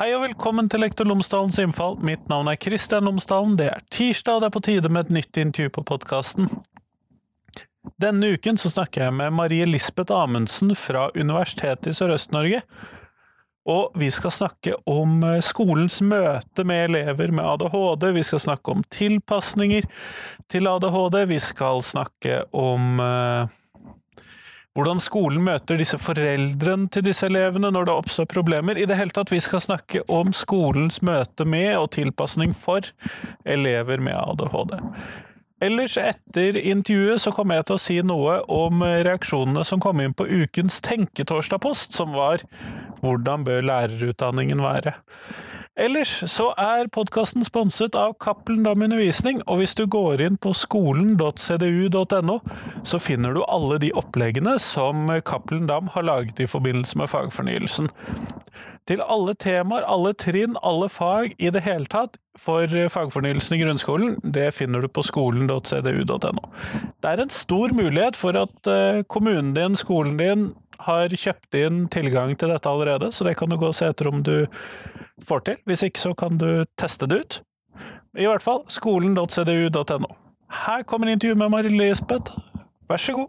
Hei og velkommen til Lektor Lomsdalens innfall. Mitt navn er Kristian Lomsdalen. Det er tirsdag, og det er på tide med et nytt intervju på podkasten. Denne uken så snakker jeg med Marie Lisbeth Amundsen fra Universitetet i Sørøst-Norge. Og vi skal snakke om eh, skolens møte med elever med ADHD, vi skal snakke om tilpasninger til ADHD, vi skal snakke om eh, hvordan skolen møter disse foreldrene til disse elevene når det oppstår problemer. I det hele tatt, vi skal snakke om skolens møte med og tilpasning for elever med ADHD. Ellers, etter intervjuet, så kommer jeg til å si noe om reaksjonene som kom inn på ukens Tenketorsdag-post, som var Hvordan bør lærerutdanningen være? Ellers så er podkasten sponset av Cappelen Dam Undervisning, og hvis du går inn på skolen.cdu.no, så finner du alle de oppleggene som Cappelen Dam har laget i forbindelse med fagfornyelsen. Til alle temaer, alle trinn, alle fag i det hele tatt for fagfornyelsen i grunnskolen, det finner du på skolen.cdu.no. Det er en stor mulighet for at eh, kommunen din, skolen din, har kjøpt inn tilgang til dette allerede, så det kan du gå og se etter om du får til. Hvis ikke så kan du teste det ut. I hvert fall skolen.cdu.no. Her kommer intervju med Marie Lisbeth. Vær så god.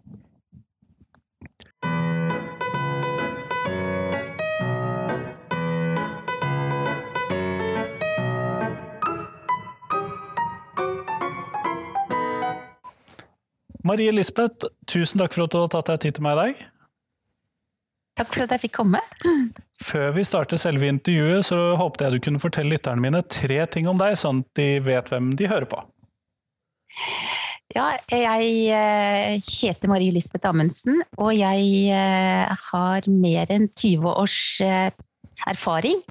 Marie Lisbeth, tusen takk for at du har tatt deg tid til meg i dag. Takk for at jeg fikk komme. Før vi starter selve intervjuet, så håpte jeg du kunne fortelle lytterne mine tre ting om deg, sånn at de vet hvem de hører på. Ja, jeg eh, heter Marie Lisbeth Amundsen, og jeg eh, har mer enn 20 års eh, erfaring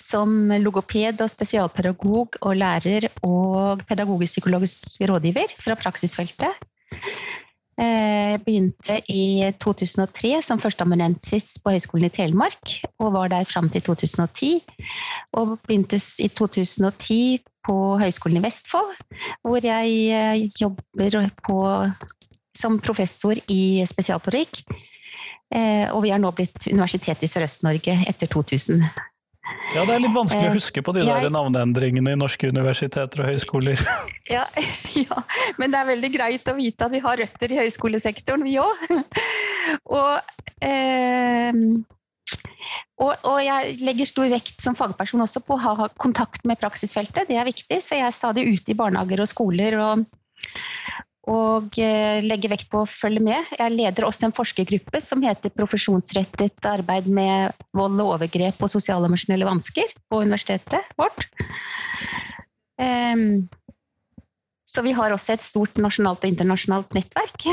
som logoped og spesialpedagog og lærer og pedagogisk-psykologisk rådgiver fra praksisfeltet. Jeg eh, begynte i 2003 som førsteamanuensis på Høgskolen i Telemark, og var der fram til 2010. Og begynte i 2010 på Høgskolen i Vestfold, hvor jeg eh, jobber på, som professor i spesialporykk. Eh, og vi er nå blitt Universitetet i Sørøst-Norge etter 2000. Ja, det er litt vanskelig å eh, huske på de jeg, der navneendringene i norske universiteter og høyskoler. Ja, ja, men det er veldig greit å vite at vi har røtter i høyskolesektoren, vi òg. Og, eh, og, og, jeg legger stor vekt som fagperson også på å ha kontakt med praksisfeltet. Det er viktig, så jeg er stadig ute i barnehager og skoler og, og eh, legger vekt på å følge med. Jeg leder også en forskergruppe som heter Profesjonsrettet arbeid med vold og overgrep og sosiale og emosjonelle vansker på universitetet vårt. Um, så vi har også et stort nasjonalt og internasjonalt nettverk.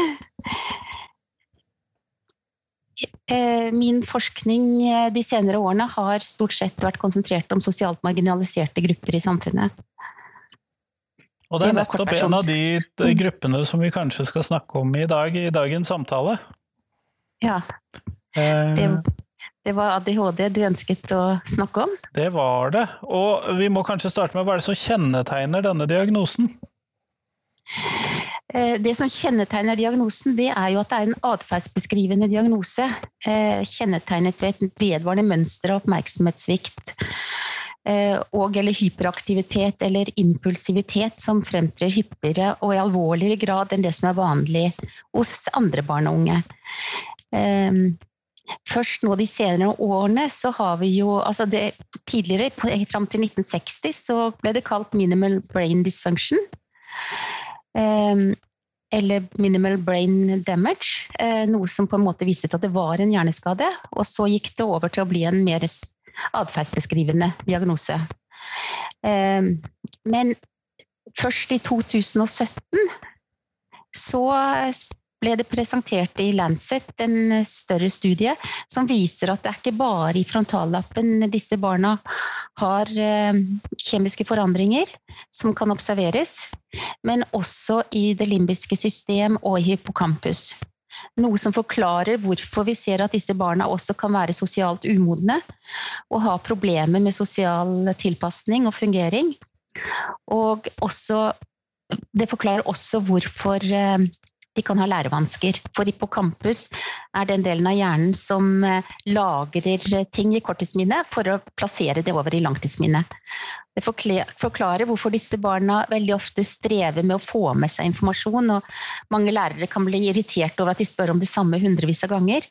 Eh, min forskning eh, de senere årene har stort sett vært konsentrert om sosialt marginaliserte grupper i samfunnet. Og det er nettopp en av de mm. gruppene som vi kanskje skal snakke om i dag, i dagens samtale. Ja. Eh, det, det, var ADHD du ønsket å snakke om? Det var det. Og vi må kanskje starte med hva er det som kjennetegner denne diagnosen? Eh, det som kjennetegner diagnosen, det er jo at det er en atferdsbeskrivende diagnose. Eh, kjennetegnet ved et vedvarende mønster av oppmerksomhetssvikt og eller hyperaktivitet eller impulsivitet som fremtrer hyppigere og i alvorligere grad enn det som er vanlig hos andre barn og unge. Eh, først nå de senere årene så har vi jo altså det, Tidligere, fram til 1960, så ble det kalt minimal brain dysfunction. Eh, eller minimal brain damage. Noe som på en måte viste at det var en hjerneskade. Og så gikk det over til å bli en mer atferdsbeskrivende diagnose. Ehm, men først i 2017 så ble det presentert i Lancet en større studie som viser at det er ikke bare i frontallappen disse barna har ehm, kjemiske forandringer som kan observeres, men også i det limbiske system og i hippocampus. Noe som forklarer hvorfor vi ser at disse barna også kan være sosialt umodne og ha problemer med sosial tilpasning og fungering. Og også, det forklarer også hvorfor eh, de kan ha lærevansker. For hippocampus er den delen av hjernen som eh, lagrer ting i korttidsminnet for å plassere det over i langtidsminnet. Det forklarer hvorfor disse barna veldig ofte strever med å få med seg informasjon, og mange lærere kan bli irritert over at de spør om det samme hundrevis av ganger.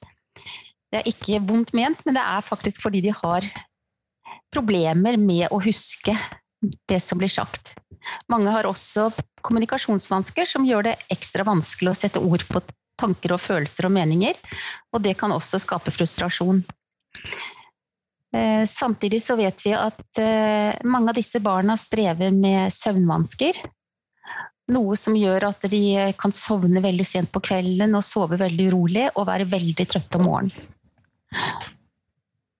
Det er ikke vondt ment, men det er faktisk fordi de har problemer med å huske det som blir sagt. Mange har også kommunikasjonsvansker som gjør det ekstra vanskelig å sette ord på tanker og følelser og meninger, og det kan også skape frustrasjon. Eh, samtidig så vet vi at eh, mange av disse barna strever med søvnvansker. Noe som gjør at de kan sovne veldig sent på kvelden og sove veldig urolig og være veldig trøtte om morgenen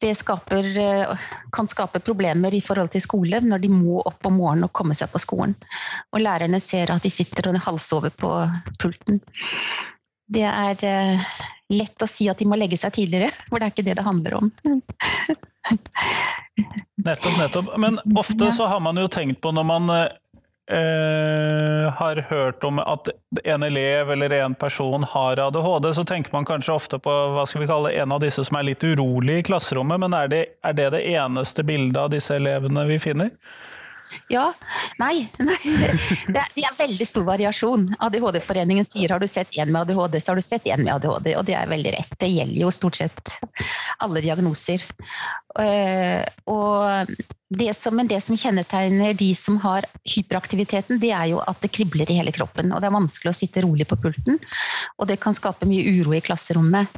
det skaper, eh, kan skape problemer i forhold til skole når de må opp om morgenen og komme seg på skolen. Og lærerne ser at de sitter og halvsover på pulten. Det er eh, lett å si at de må legge seg tidligere, for det er ikke det det handler om. nettopp, nettopp. Men ofte så har man jo tenkt på når man eh, har hørt om at en elev eller en person har ADHD, så tenker man kanskje ofte på hva skal vi kalle en av disse som er litt urolig i klasserommet, men er det er det, det eneste bildet av disse elevene vi finner? Ja. Nei. nei. Det, er, det er veldig stor variasjon. ADHD-foreningen sier har du sett én med ADHD, så har du sett én med ADHD. Og det er veldig rett. Det gjelder jo stort sett alle diagnoser. Eh, og det som, men det som kjennetegner de som har hyperaktiviteten, det er jo at det kribler i hele kroppen. Og det er vanskelig å sitte rolig på pulten. Og det kan skape mye uro i klasserommet.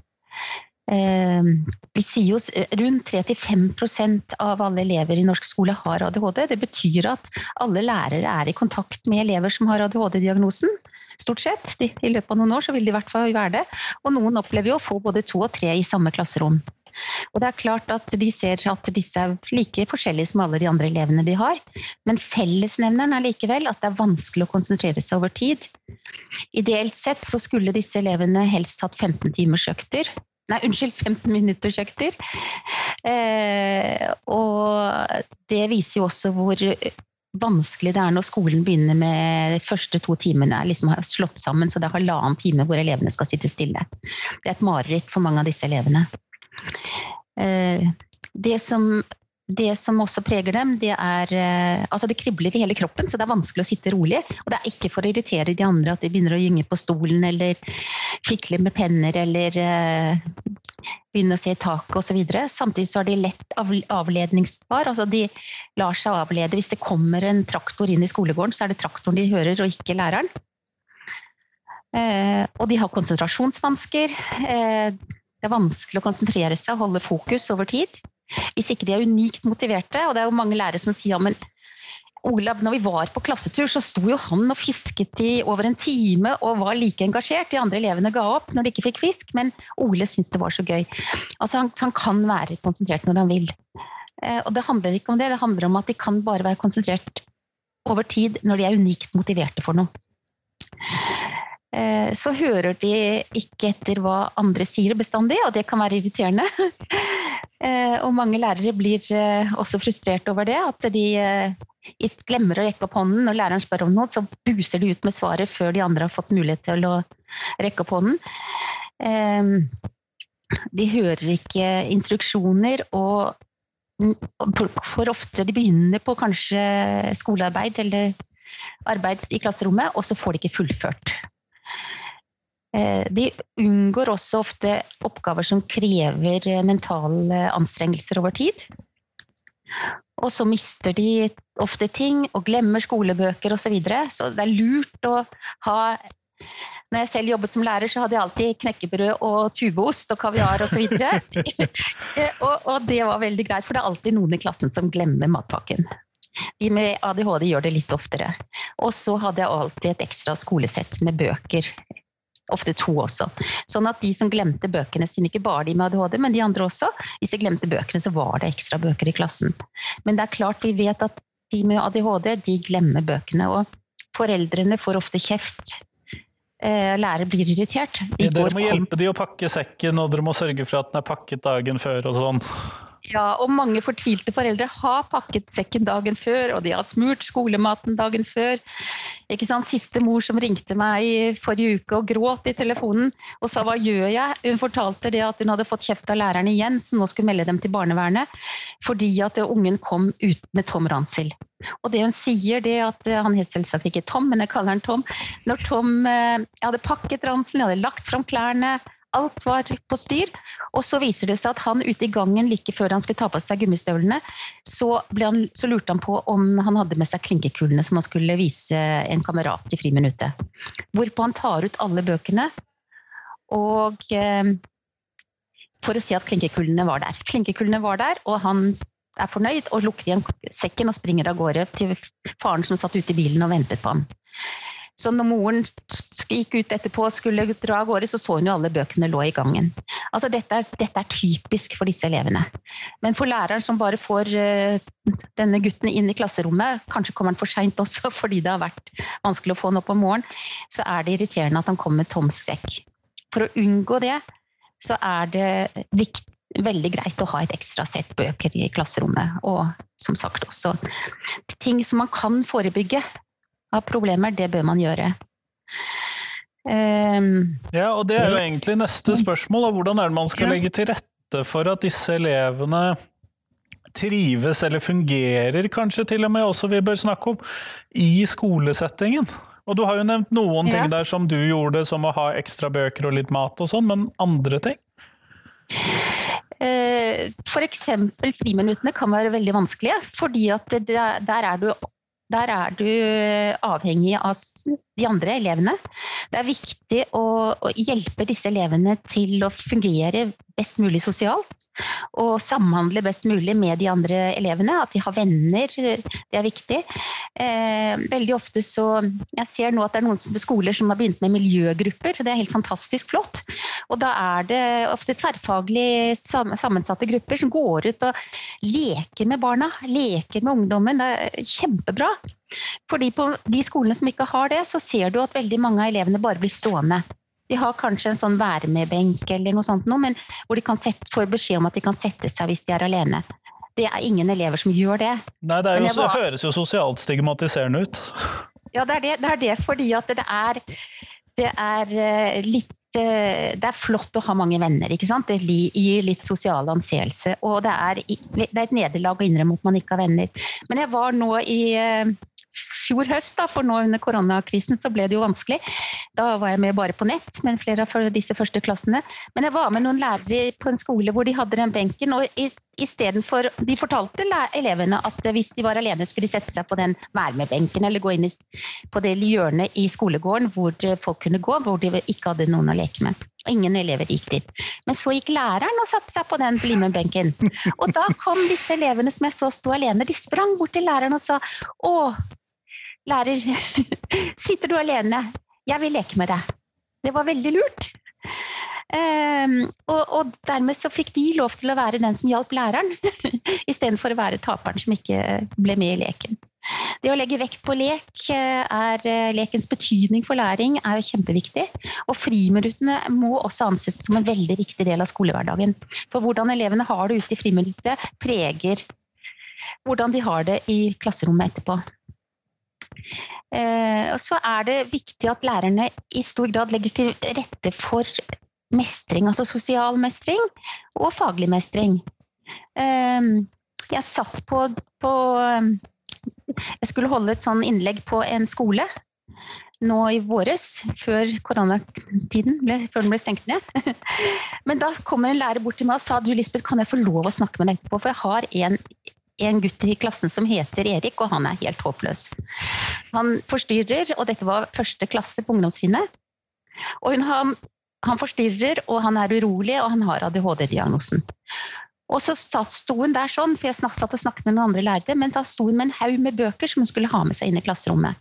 Eh, vi sier jo rundt 3-5 av alle elever i norsk skole har ADHD. Det betyr at alle lærere er i kontakt med elever som har ADHD-diagnosen. Stort sett. I løpet av noen år så vil de i hvert fall være det. Og noen opplever jo å få både to og tre i samme klasserom. Og det er klart at De ser at disse er like forskjellige som alle de andre elevene de har. Men fellesnevneren er likevel at det er vanskelig å konsentrere seg over tid. Ideelt sett så skulle disse elevene helst hatt 15 timers økter Nei, unnskyld, 15 minutters økter. Eh, og det viser jo også hvor vanskelig det er når skolen begynner med de første to timene liksom har slått sammen, så det er halvannen time hvor elevene skal sitte stille. Det er et mareritt for mange av disse elevene. Eh, det som det som også preger dem, det er eh, Altså, det kribler i hele kroppen, så det er vanskelig å sitte rolig. Og det er ikke for å irritere de andre at de begynner å gynge på stolen eller fikle med penner eller uh, begynne å se i taket osv. Samtidig så er de lett avledningsbar. Altså de lar seg avlede. Hvis det kommer en traktor inn i skolegården, så er det traktoren de hører, og ikke læreren. Uh, og de har konsentrasjonsvansker. Uh, det er vanskelig å konsentrere seg og holde fokus over tid. Hvis ikke de er unikt motiverte, og det er jo mange lærere som sier ja, men Olav, når vi var på klassetur, så sto jo han og fisket i over en time og var like engasjert. De andre elevene ga opp når de ikke fikk fisk, men Ole syntes det var så gøy. Altså, han, han kan være konsentrert når han vil. Eh, og det handler ikke om det, det handler om at de kan bare være konsentrert over tid når de er unikt motiverte for noe. Eh, så hører de ikke etter hva andre sier bestandig, og det kan være irriterende. Eh, og mange lærere blir eh, også frustrert over det. At de glemmer å rekke opp hånden når læreren spør om noe, så buser de ut med svaret før de andre har fått mulighet til å rekke opp hånden. De hører ikke instruksjoner, og for ofte de begynner på kanskje skolearbeid eller arbeid i klasserommet, og så får de ikke fullført. Eh, de unngår også ofte oppgaver som krever eh, mentale anstrengelser over tid. Og så mister de ofte ting og glemmer skolebøker osv. Så, videre. så det er lurt å ha når jeg selv jobbet som lærer, så hadde jeg alltid knekkebrød og tubeost og kaviar osv. Og, og, og det var veldig greit, for det er alltid noen i klassen som glemmer matpakken. De med ADHD gjør det litt oftere. Og så hadde jeg alltid et ekstra skolesett med bøker Ofte to også. Sånn at de som glemte bøkene sine, ikke bare de med ADHD, men de andre også, hvis de glemte bøkene, så var det ekstra bøker i klassen. Men det er klart vi vet at de med ADHD, de glemmer bøkene. Og foreldrene får ofte kjeft. Eh, lærer blir irritert. De dere må hjelpe de å pakke sekken, og dere må sørge for at den er pakket dagen før og sånn. Ja, og mange fortvilte foreldre har pakket sekken dagen før, og de har smurt skolematen dagen før. Ikke sant? Siste mor som ringte meg i forrige uke og gråt i telefonen og sa hva gjør jeg? Hun fortalte det at hun hadde fått kjeft av læreren igjen, som nå skulle melde dem til barnevernet, fordi at ungen kom ut med tom ransel. Og det hun sier, det at han het selvsagt ikke Tom, men jeg kaller han Tom. Når Tom eh, hadde pakket ranselen, hadde lagt fram klærne, Alt var på styr. Og så viser det seg at han ute i gangen like før han skulle ta på seg gummistøvlene, så, han, så lurte han på om han hadde med seg klinkekulene som han skulle vise en kamerat i friminuttet. Hvorpå han tar ut alle bøkene og eh, for å si at klinkekulene var der. Klinkekulene var der, og han er fornøyd og lukker igjen sekken og springer av gårde til faren som satt ute i bilen og ventet på ham. Så når moren gikk ut etterpå og skulle dra av gårde, så så hun jo alle bøkene lå i gangen. Altså dette dette er typisk for disse elevene. Men for læreren som bare får uh, denne gutten inn i klasserommet, kanskje kommer han for seint også fordi det har vært vanskelig å få han opp om morgenen, så er det irriterende at han kommer med tom sekk. For å unngå det, så er det viktig veldig greit å ha et ekstra sett bøker i klasserommet. Og som sagt også ting som man kan forebygge av problemer, det bør man gjøre. Um, ja, og det er jo egentlig neste spørsmål. Hvordan er det man skal legge til rette for at disse elevene trives eller fungerer, kanskje til og med også vi bør snakke om, i skolesettingen? Og du har jo nevnt noen ja. ting der som du gjorde, som å ha ekstra bøker og litt mat og sånn, men andre ting? Eh, F.eks. friminuttene kan være veldig vanskelige, fordi at der er du der er du avhengig av de andre elevene. Det er viktig å, hjelpe disse elevene til å fungere best mulig sosialt. Og samhandle best mulig med de andre elevene. At de har venner, det er viktig. Eh, veldig ofte så Jeg ser nå at det er noen skoler som har begynt med miljøgrupper. Det er helt fantastisk flott. Og da er det ofte tverrfaglig sammensatte grupper som går ut og leker med barna. Leker med ungdommen. Det er kjempebra. Fordi på de skolene som ikke har det, så ser du at veldig mange av elevene bare blir stående. De har kanskje en sånn være med-benk eller noe sånt, men hvor de kan sette, får beskjed om at de kan sette seg hvis de er alene. Det er ingen elever som gjør det. Nei, det, jo, var... høres jo sosialt stigmatiserende ut. Ja, det er det, det, er det fordi at det er, det er eh, litt eh, det er flott å ha mange venner. ikke sant? Det gir litt sosial anseelse. Og det er, det er et nederlag å innrømme at man ikke har venner. Men jeg var nå i eh, fjor høst, da, for nå under koronakrisen så ble det jo vanskelig. Da var jeg med bare på nett med flere av disse første klassene. Men jeg var med noen lærere på en skole hvor de hadde den benken. og i Istedenfor De fortalte elevene at hvis de var alene, skulle de sette seg på den med-benken eller gå inn i, på det hjørnet i skolegården hvor folk kunne gå, hvor de ikke hadde noen å leke med. Ingen elever gikk dit. Men så gikk læreren og satte seg på den bli med-benken. Og da kom disse elevene som jeg så sto alene, de sprang bort til læreren og sa å, Lærer, sitter du alene? Jeg vil leke med deg. Det var veldig lurt. Um, og, og, dermed så fikk de lov til å være den som hjalp læreren, istedenfor å være taperen som ikke ble med i leken. Det å legge vekt på lek, eh, er, eh, lekens betydning for læring, er kjempeviktig. Og friminuttene må også anses som en veldig viktig del av skolehverdagen. For hvordan elevene har det ute i friminuttet, preger hvordan de har det i klasserommet etterpå. Eh, og så er det viktig at lærerne i stor grad legger til rette for mestring, altså sosial mestring og faglig mestring. Eh, jeg satt på, på Jeg skulle holde et sånn innlegg på en skole nå i våres, før koronatiden, ble, før den ble stengt ned. Men da kommer en lærer bort til meg og sa du Lisbeth, kan jeg få lov å snakke med deg etterpå, for jeg har en en gutt i klassen som heter Erik, og han er helt håpløs. Han forstyrrer, og dette var første klasse på ungdomstrinnet. Og han, han, forstyrrer, og han er urolig, og han har ADHD-diagnosen. Og så sto hun der sånn, for jeg satt og snakket med noen andre lærere, men da sto hun med en haug med bøker som hun skulle ha med seg inn i klasserommet.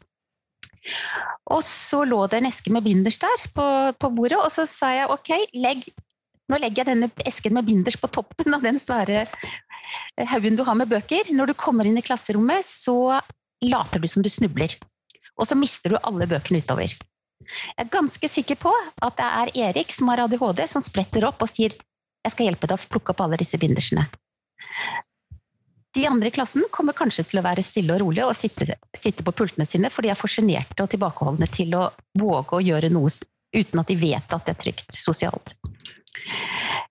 Og så lå det en eske med binders der på, på bordet, og så sa jeg ok, legg, nå legger jeg denne esken med binders på toppen av den svære haugen du har med bøker. Når du kommer inn i klasserommet, så later du som du snubler. Og så mister du alle bøkene utover. Jeg er ganske sikker på at det er Erik som har ADHD, som spretter opp og sier 'jeg skal hjelpe deg å plukke opp alle disse bindersene'. De andre i klassen kommer kanskje til å være stille og rolige og sitte, sitte på pultene sine, for de er for sjenerte og tilbakeholdne til å våge å gjøre noe uten at de vet at det er trygt sosialt.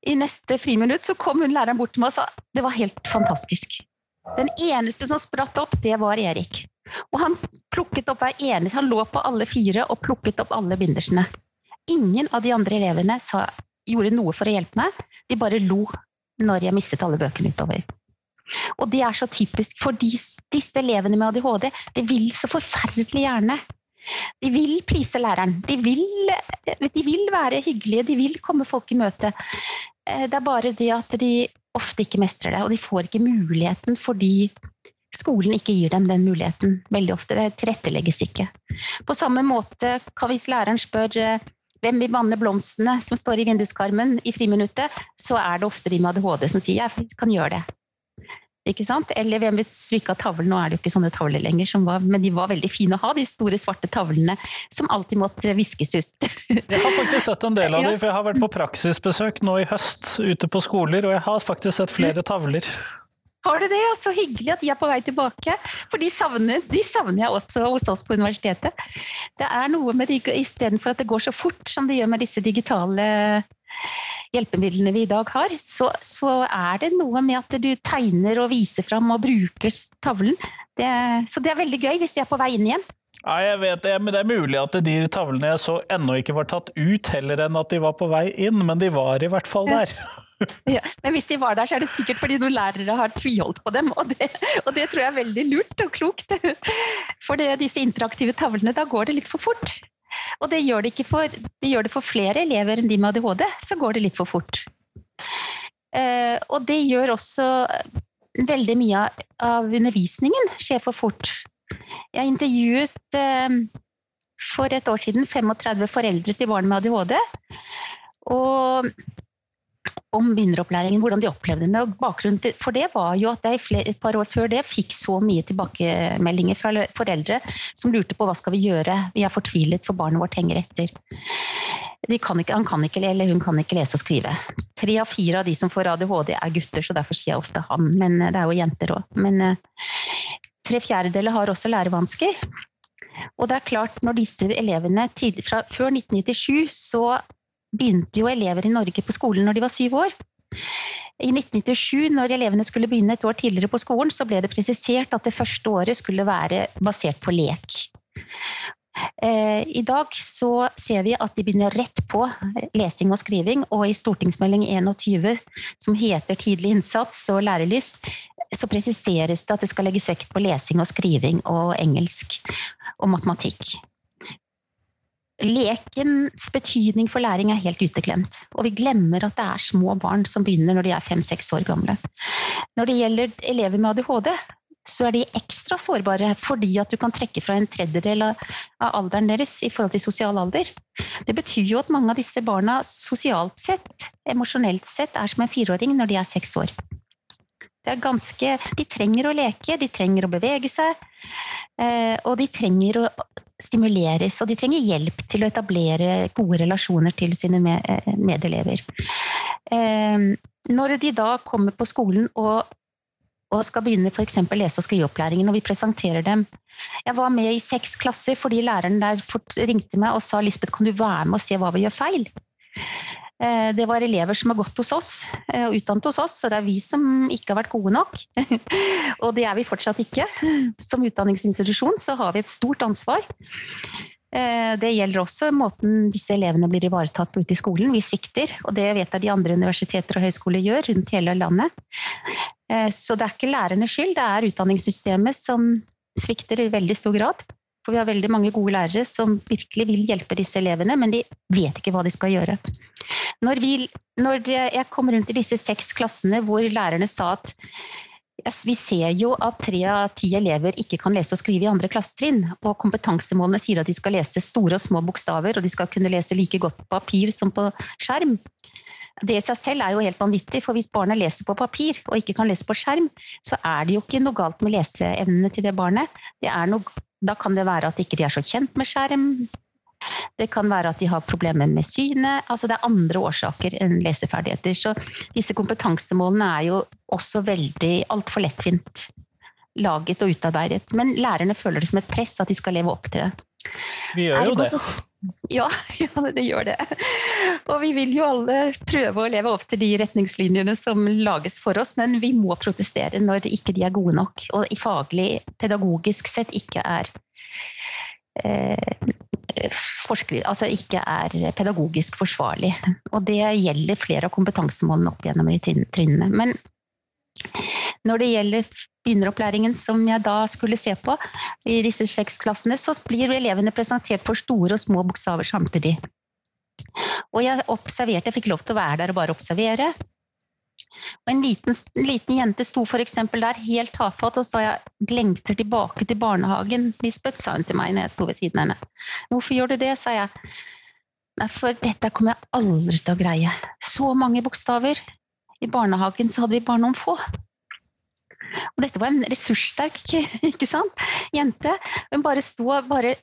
I neste friminutt så kom hun læreren bort til meg og sa det var helt fantastisk. Den eneste som spratt opp, det var Erik. Og han plukket opp hver eneste, han lå på alle fire og plukket opp alle bindersene. Ingen av de andre elevene sa, gjorde noe for å hjelpe meg, de bare lo når jeg mistet alle bøkene utover. Og det er så typisk for disse, disse elevene med ADHD. De vil så forferdelig gjerne. De vil prise læreren. De vil, de vil være hyggelige, de vil komme folk i møte. Eh, det er bare det at de ofte ikke mestrer det, og de får ikke muligheten fordi skolen ikke gir dem den muligheten veldig ofte. Det tilrettelegges ikke. På samme måte kan hvis læreren spør eh, hvem vil vanne blomstene som står i vinduskarmen i friminuttet, så er det ofte de med ADHD som sier jeg kan gjøre det. Ikke sant? Eller hvem stryke av tavlen? Nå er det jo ikke sånne tavler lenger, var, men de var veldig fine å ha, de store svarte tavlene som alltid måtte viskes ut. jeg har faktisk sett en del av dem, for jeg har vært på praksisbesøk nå i høst ute på skoler, og jeg har faktisk sett flere tavler. Har du det? Ja, så hyggelig at de er på vei tilbake. For de savner, de savner jeg også hos oss på universitetet. Det er noe med de, Istedenfor at det går så fort som det gjør med disse digitale hjelpemidlene vi i dag har, så, så, er det noe med at du tegner og viser fram og bruker tavlen. Det, så det er veldig gøy hvis de er på vei inn igjen. Nei, jeg vet det, men det er mulig at de tavlene jeg så ennå ikke var tatt ut, heller enn at de var på vei inn, men de var i hvert fall der. Ja, men hvis de var der, så er det sikkert fordi noen lærere har tviholdt på dem, og det, og det tror jeg er veldig lurt og klokt. For det, disse interaktive tavlene, da går det litt for fort. Og det gjør det, for, det gjør det for flere elever enn de med ADHD, så går det litt for fort. Eh, og det gjør også veldig mye av undervisningen skjer for fort. Jeg intervjuet eh, for et år siden 35 foreldre til barn med ADHD. Og om begynneropplæringen, hvordan de opplevde det. Og bakgrunnen for det var jo at jeg et par år før det fikk så mye tilbakemeldinger fra foreldre som lurte på hva skal vi gjøre, vi er fortvilet for barnet vårt henger etter. Kan ikke, han kan ikke, eller hun kan ikke lese og skrive. Tre av fire av de som får ADHD er gutter, så derfor sier jeg ofte han, men det er jo jenter òg. Men uh, tre fjerdedeler har også lærevansker. Og det er klart, når disse elevene tidlig, fra, før 1997 så begynte jo elever i Norge på skolen når de var syv år. I 1997, når elevene skulle begynne et år tidligere på skolen, så ble det presisert at det første året skulle være basert på lek. Eh, I dag så ser vi at de begynner rett på lesing og skriving, og i stortingsmelding 21 som heter Tidlig innsats og lærelyst, så presiseres det at det skal legges vekt på lesing og skriving og engelsk og matematikk. Lekens betydning for læring er helt uteglemt. Og vi glemmer at det er små barn som begynner når de er fem-seks år gamle. Når det gjelder elever med ADHD, så er de ekstra sårbare fordi at du kan trekke fra en tredjedel av alderen deres i forhold til sosial alder. Det betyr jo at mange av disse barna sosialt sett, emosjonelt sett, er som en fireåring når de er seks år. Det er ganske, de trenger å leke, de trenger å bevege seg, eh, og de trenger å stimuleres, og de trenger hjelp til å etablere gode relasjoner til sine eh, medelever. Ehm, når de da kommer på skolen og, og skal begynne f.eks. lese- og skriveopplæringen, og vi presenterer dem Jeg var med i seks klasser fordi læreren der ringte meg og sa Lisbeth, kan du være med og se hva vi gjør feil? Eh, det var elever som har gått hos oss eh, og utdannet hos oss, så det er vi som ikke har vært gode nok. og det er vi fortsatt ikke. Som utdanningsinstitusjon så har vi et stort ansvar. Eh, det gjelder også måten disse elevene blir ivaretatt på ute i skolen. Vi svikter, og det vet jeg de andre universiteter og høyskoler gjør rundt hele landet. Så det er ikke lærernes skyld, det er utdanningssystemet som svikter i veldig stor grad. For vi har veldig mange gode lærere som virkelig vil hjelpe disse elevene, men de vet ikke hva de skal gjøre. Når, vi, når jeg kom rundt i disse seks klassene hvor lærerne sa at vi ser jo at tre av ti elever ikke kan lese og skrive i andre klassetrinn. Og kompetansemålene sier at de skal lese store og små bokstaver, og de skal kunne lese like godt på papir som på skjerm. Det i seg selv er jo helt vanvittig, for hvis barnet leser på papir og ikke kan lese på skjerm, så er det jo ikke noe galt med leseevnene til det barnet. Det er noe, da kan det være at ikke de er så kjent med skjerm. Det kan være at de har problemer med synet. Altså det er andre årsaker enn leseferdigheter. Så disse kompetansemålene er jo også veldig altfor lettvint laget og utarbeidet. Men lærerne føler det som et press at de skal leve opp til det. Vi gjør jo det. Ja, ja, det gjør det. Og vi vil jo alle prøve å leve opp til de retningslinjene som lages for oss, men vi må protestere når ikke de er gode nok, og i faglig, pedagogisk sett ikke er eh, altså ikke er pedagogisk forsvarlig. Og det gjelder flere av kompetansemålene opp gjennom trinnene. Men når det gjelder begynneropplæringen som jeg da skulle se på i disse seks klassene, så blir elevene presentert for store og små bokstaver samtidig. Og jeg observerte, jeg fikk lov til å være der og bare observere. Og en liten, liten jente sto f.eks. der helt tafatt og sa jeg lengter tilbake til barnehagen. Lisbeth, sa hun til meg når jeg sto ved siden av henne. Hvorfor gjør du det, sa jeg. Nei, for dette kommer jeg aldri til å greie. Så mange bokstaver. I barnehagen så hadde vi bare noen få. Og dette var en ressurssterk ikke sant? jente. Hun bare sto bare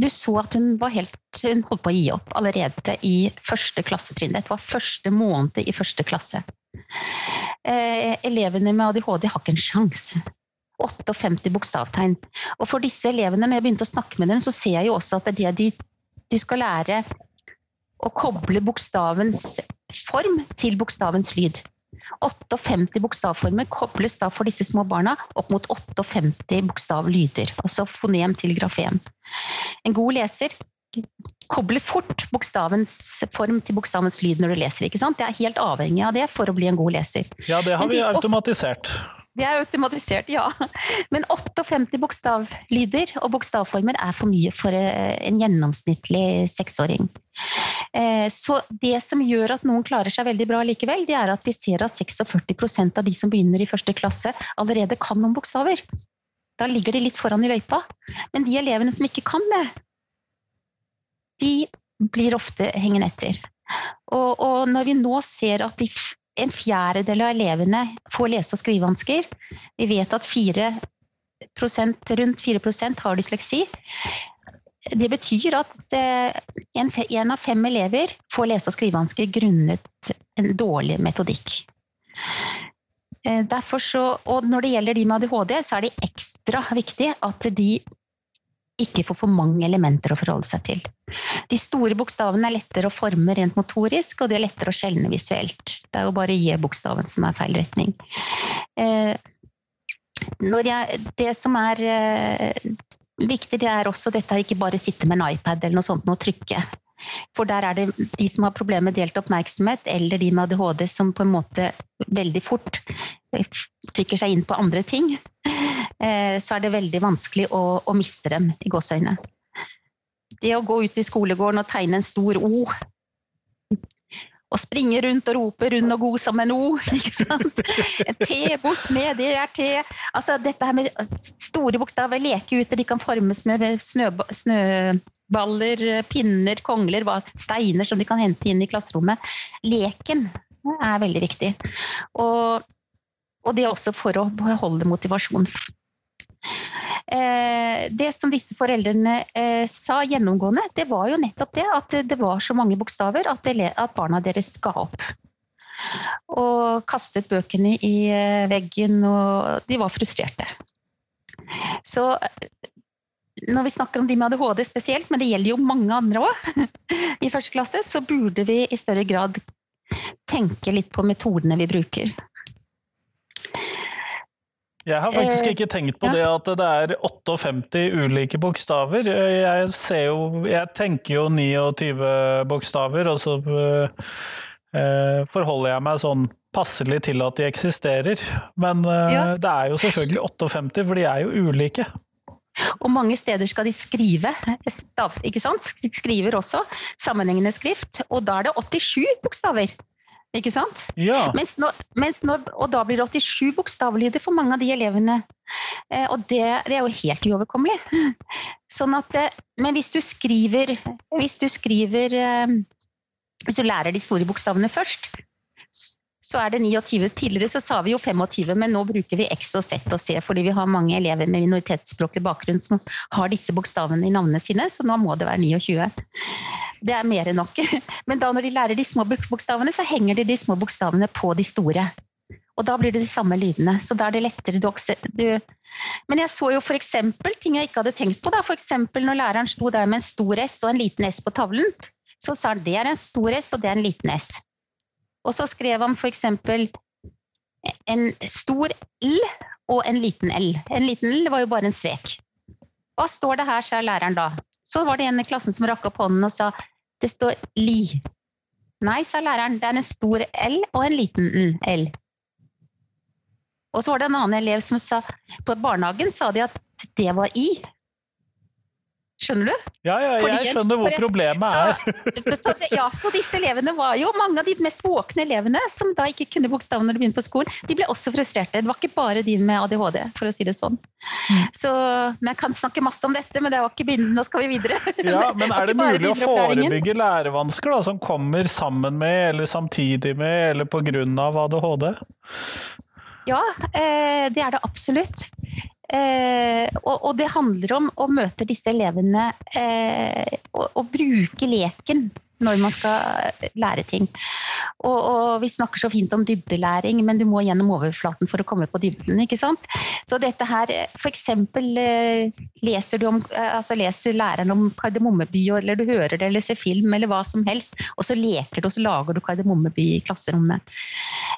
Du så at hun var helt Hun holdt på å gi opp allerede i første klassetrinn. Dette var første måned i første klasse. Eh, elevene med ADHD har ikke en sjanse. 58 bokstavtegn. Og for disse elevene, når jeg begynte å snakke med dem, så ser jeg jo også at det er de, de skal lære å koble bokstavens form til bokstavens lyd. 58 bokstavformer kobles da for disse små barna opp mot 58 bokstavlyder, altså fonem til grafem. En god leser kobler fort bokstavens form til bokstavens lyd når du leser. ikke sant? Det er helt avhengig av det for å bli en god leser. Ja, det har vi automatisert. Det er automatisert, ja. Men 58 bokstavlyder og bokstavformer er for mye for eh, en gjennomsnittlig seksåring. Eh, så det som gjør at noen klarer seg veldig bra likevel, det er at vi ser at 46% av de som begynner i første klasse, allerede kan noen bokstaver. Da ligger de litt foran i løypa. Men de elevene som ikke kan det, de blir ofte hengende etter. Og, og når vi nå ser at de en fjerdedel av elevene får lese- og skrivevansker. Vi vet at 4% rundt 4% har dysleksi. Det betyr at én en, av fem elever får lese- og skrivevansker grunnet en dårlig metodikk. Eh, så, og når det gjelder de med ADHD, så er det ekstra viktig at de ikke får for mange elementer å forholde seg til. De store bokstavene er lettere å forme rent motorisk, og de er lettere å skjelne visuelt. Det er jo bare J-bokstaven som er feil retning. Eh, jeg, det som er eh, viktig, det er også dette ikke bare sitte med en iPad eller noe sånt og trykke. For der er det de som har problemer med delt oppmerksomhet, eller de med ADHD som på en måte veldig fort trykker seg inn på andre ting. Eh, så er det veldig vanskelig å, å miste dem, i gåseøyne. Det å gå ut i skolegården og tegne en stor O og springe rundt og rope 'rund og god som en O'. ikke sant? En T bort ned, det er T. Altså dette her med store bokstaver, leke ute, de kan formes med snøballer, pinner, kongler, steiner som de kan hente inn i klasserommet. Leken er veldig viktig. Og, og det er også for å beholde motivasjon. Eh, det som disse foreldrene eh, sa gjennomgående, det var jo nettopp det at det var så mange bokstaver at, barna deres ga opp. Og kastet bøkene i eh, veggen, og de var frustrerte. Så når vi snakker om de med ADHD spesielt, men det gjelder jo mange andre òg, i første klasse, så burde vi i større grad tenke litt på metodene vi bruker. Jeg har faktisk eh, ikke tenkt på det at det er 58 ulike bokstaver. Jeg, jo, jeg tenker jo 29 bokstaver, og så uh, forholder jeg meg sånn passelig til at de eksisterer. Men ja. det er jo selvfølgelig 58, for de er jo ulike. Og mange steder skal de skrive, ikke sant? Skriver også sammenhengende skrift, og da er det 87 bokstaver. Ikke sant? Ja. Mens når, mens når, og da blir det 87 bokstavlyder for mange av de elevene. Eh, og det, det, er jo helt uoverkommelig. Sånn at, eh, men hvis du skriver Hvis du skriver eh, Hvis du lærer de store bokstavene først, så er det 29. Tidligere så sa vi jo 25, men nå bruker vi X og Z og C fordi vi har mange elever med minoritetsspråklig bakgrunn som har disse bokstavene i navnene sine, så nå må det være 29. Det er mer enn nok. Men da når de lærer de små bokstavene, så henger de de små bokstavene på de store. Og da blir det de samme lydene. Så da er det lettere du, du men jeg så jo f.eks. ting jeg ikke hadde tenkt på. da, F.eks. når læreren sto der med en stor S og en liten S på tavlen, så sa han det er en stor S og det er en liten S. Og så skrev han f.eks. en stor L og en liten L. En liten L var jo bare en strek. Hva står det her, sa læreren da. Så var det en i klassen som rakk opp hånden og sa det står li. Nei, sa læreren, det er en stor L og en liten L. Og så var det en annen elev som sa På barnehagen sa de at det var i. Skjønner du? Ja, ja, jeg skjønner hvor problemet er. Så, så, ja, så disse elevene var jo mange av de mest våkne elevene som da ikke kunne bokstavene når de begynte på skolen. De ble også frustrerte. Det var ikke bare de med ADHD, for å si det sånn. Mm. Så men Jeg kan snakke masse om dette, men det var ikke begynnelsen. Nå skal vi videre. Ja, Men er det mulig å forebygge lærevansker da, som kommer sammen med, eller samtidig med, eller pga. ADHD? Ja, eh, det er det absolutt. Eh, og, det handler om å møte disse elevene eh, og, og bruke leken når man skal lære ting. Og, og, vi snakker så fint om dybdelæring, men du må gjennom overflaten for å komme på dybden. ikke sant? Så dette her, f.eks. leser du om, altså leser læreren om Kardemommeby, eller du hører det, eller ser film, eller hva som helst, og så leker du, og så lager du Kardemommeby i klasserommet.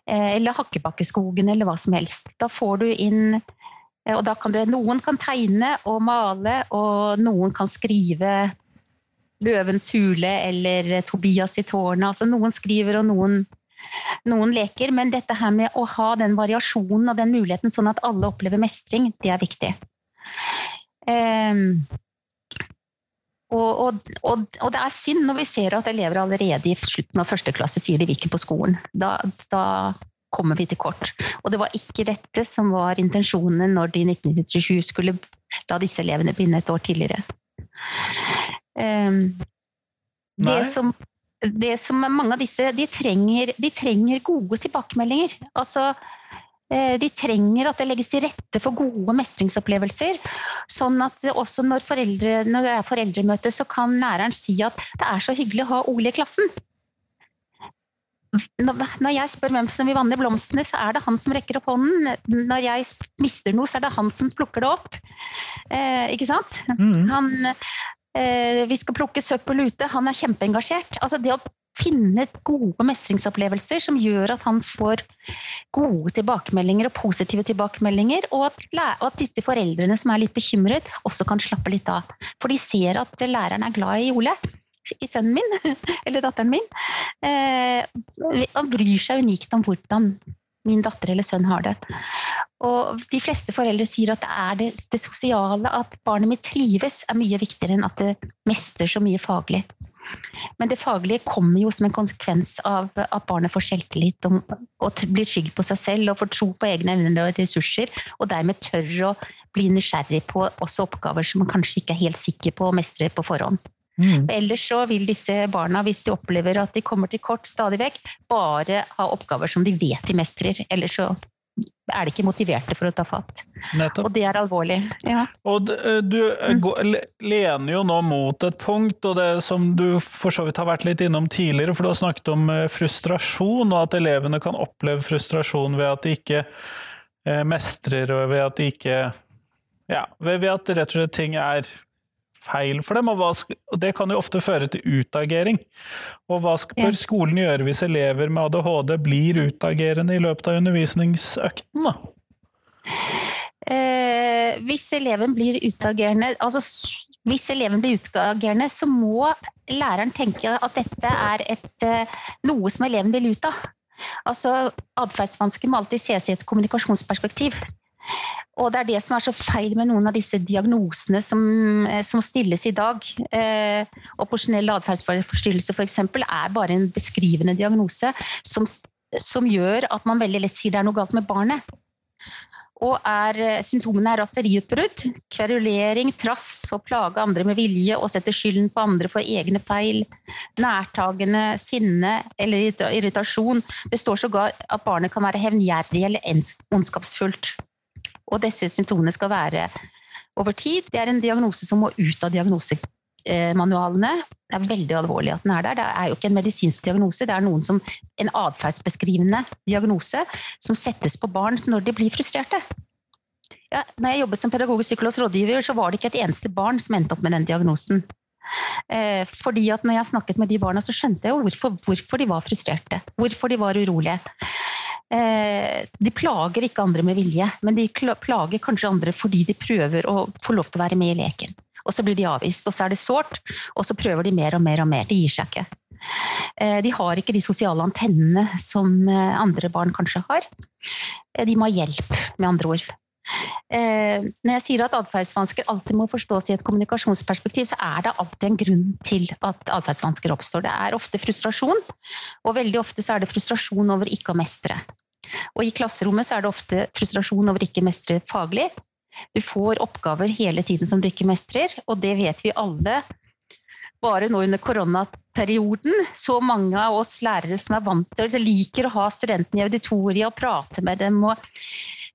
Eller Hakkebakkeskogen, eller hva som helst. Da får du inn og da kan du, Noen kan tegne og male, og noen kan skrive 'Løvens hule' eller 'Tobias i tårnet'. Altså, noen skriver, og noen, noen, leker. Men dette her med å ha den variasjonen og den muligheten, sånn at alle opplever mestring, det er viktig. Um, og, og, og, og, det er synd når vi ser at elever allerede i slutten av første klasse sier de vil ikke på skolen. Da, da kommer vi til kort. Og det var ikke dette som var intensjonen når de i 1997 skulle la disse elevene begynne et år tidligere. Um, det som, det som, mange av disse de trenger, de trenger gode tilbakemeldinger. Altså, eh, de trenger at det legges til rette for gode mestringsopplevelser. Sånn at også når, foreldre, når det er foreldremøte, så kan læreren si at det er så hyggelig å ha Ole i klassen når jeg spør hvem som vil vanne blomstene, så er det han som rekker opp hånden. Når jeg mister noe, så er det han som plukker det opp. Eh, ikke sant? Mm. Han, eh, vi skal plukke søppel ute. Han er kjempeengasjert. Altså det å finne gode mestringsopplevelser som gjør at han får gode tilbakemeldinger og positive tilbakemeldinger, og at, og at disse foreldrene som er litt bekymret, også kan slappe litt av. For de ser at læreren er glad i Ole i sønnen min, eller datteren min, eh, og bryr seg unikt om hvordan min datter eller sønn har det. Og de fleste foreldre sier at det er det, det sosiale, at barnet mitt trives, er mye viktigere enn at det mestrer så mye faglig. Men det faglige kommer jo som en konsekvens av at barnet får selvtillit og, og blir trygg på seg selv og får tro på egne evner og ressurser, og dermed tør å bli nysgjerrig på også oppgaver som man kanskje ikke er helt sikker på å mestre på forhånd. Mm. Ellers så vil disse barna, hvis de opplever at de kommer til kort stadig vekk, bare ha oppgaver som de vet de mestrer. Ellers så er de ikke motiverte for å ta fatt. Nettopp. Og det er alvorlig. Ja. Og eh, du eh, mm. lener jo nå mot et punkt, og det som du for så vidt har vært litt innom tidligere, for du har snakket om eh, frustrasjon, og at elevene kan oppleve frustrasjon ved at de ikke mestrer, og ved at de ikke ja, ved at rett og slett ting er feil for dem, og, hva, og det kan jo ofte føre til utagering. Og hva bør ja. skolen gjøre hvis elever med ADHD blir utagerende i løpet av undervisningsøkten, da? Eh, hvis eleven blir utagerende altså hvis eleven blir utagerende, så må læreren tenke at dette er et, eh, noe som eleven vil ut av. Altså, Atferdsvansker må alltid ses i et kommunikasjonsperspektiv. Og det er det som er så feil med noen av disse diagnosene som, eh, som stilles i dag. Eh, opposisjonell atferdsforstyrrelse f.eks. er bare en beskrivende diagnose som, som, gjør at man veldig lett sier det er noe galt med barnet. Og er, eh, symptomene er raseriutbrudd, kverulering, trass og plage andre med vilje og sette skylden på andre for egne feil, nærtagende, sinne eller irritasjon. Det står sågar at barnet kan være hevngjerrig eller ondskapsfullt. Og disse symptomene skal være over tid. Det er en diagnose som må ut av diagnosemanualene. Det er veldig alvorlig at den er der. Det er jo ikke en medisinsk diagnose, det er noen som, en atferdsbeskrivende diagnose som settes på barn når de blir frustrerte. Ja, når jeg jobbet som pedagogisk psykologs rådgiver, så var det ikke et eneste barn som endte opp med den diagnosen. Eh, fordi at når jeg snakket med de barna, så skjønte jeg jo hvorfor, hvorfor de var frustrerte. Hvorfor de var urolige. Eh, de plager ikke andre med vilje, men de plager kanskje andre fordi de prøver å få lov til å være med i leken. Og så blir de avvist, og så er det sårt, og så prøver de mer og mer og mer. De gir seg ikke. Eh, de har ikke de sosiale antennene som andre barn kanskje har. De må ha hjelp, med andre ord. Når jeg sier at atferdsvansker alltid må forstås i et kommunikasjonsperspektiv, så er det alltid en grunn til at atferdsvansker oppstår. Det er ofte frustrasjon, og veldig ofte så er det frustrasjon over ikke å mestre. Og i klasserommet så er det ofte frustrasjon over ikke mestre faglig. Du får oppgaver hele tiden som du ikke mestrer, og det vet vi alle. Bare nå under koronaperioden, så mange av oss lærere som er vant til liker å ha studentene i auditoriet og prate med dem og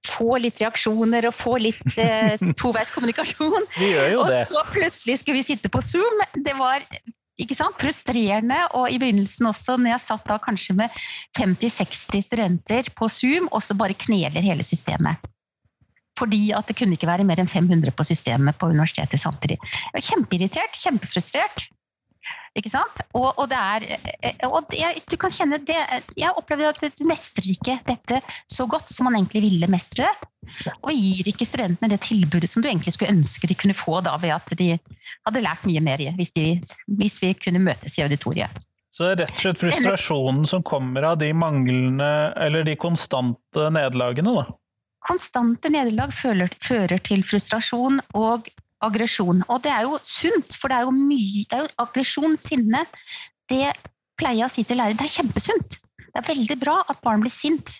få litt reaksjoner og få litt eh, toveiskommunikasjon. Jo det. Og så plutselig skulle vi sitte på Zoom. Det var ikke sant? Frustrerende. Og i begynnelsen også, når jeg satt da kanskje med 50-60 studenter på Zoom, og så bare kneler hele systemet. Fordi at det kunne ikke være mer enn 500 på systemet på universitetet samtidig. Jeg var kjempeirritert, kjempefrustrert. Ikke sant? Og, og det er eh, og jeg, du kan kjenne det Jeg opplever at du mestrer ikke dette så godt som man egentlig ville mestre det. Og gir ikke studentene det tilbudet som du egentlig skulle ønske de kunne få da, ved at de hadde lært mye mer hvis, de, hvis vi kunne møtes i auditoriet. Så det er rett og slett frustrasjonen som kommer av de manglende, eller de konstante nederlagene, da? Konstante nederlag fører til frustrasjon og aggresjon. Og det er jo sunt, for det er jo mye det er jo Aggresjon, sinne, det pleier å si til lærere, det er kjempesunt. Det er veldig bra at barn blir sint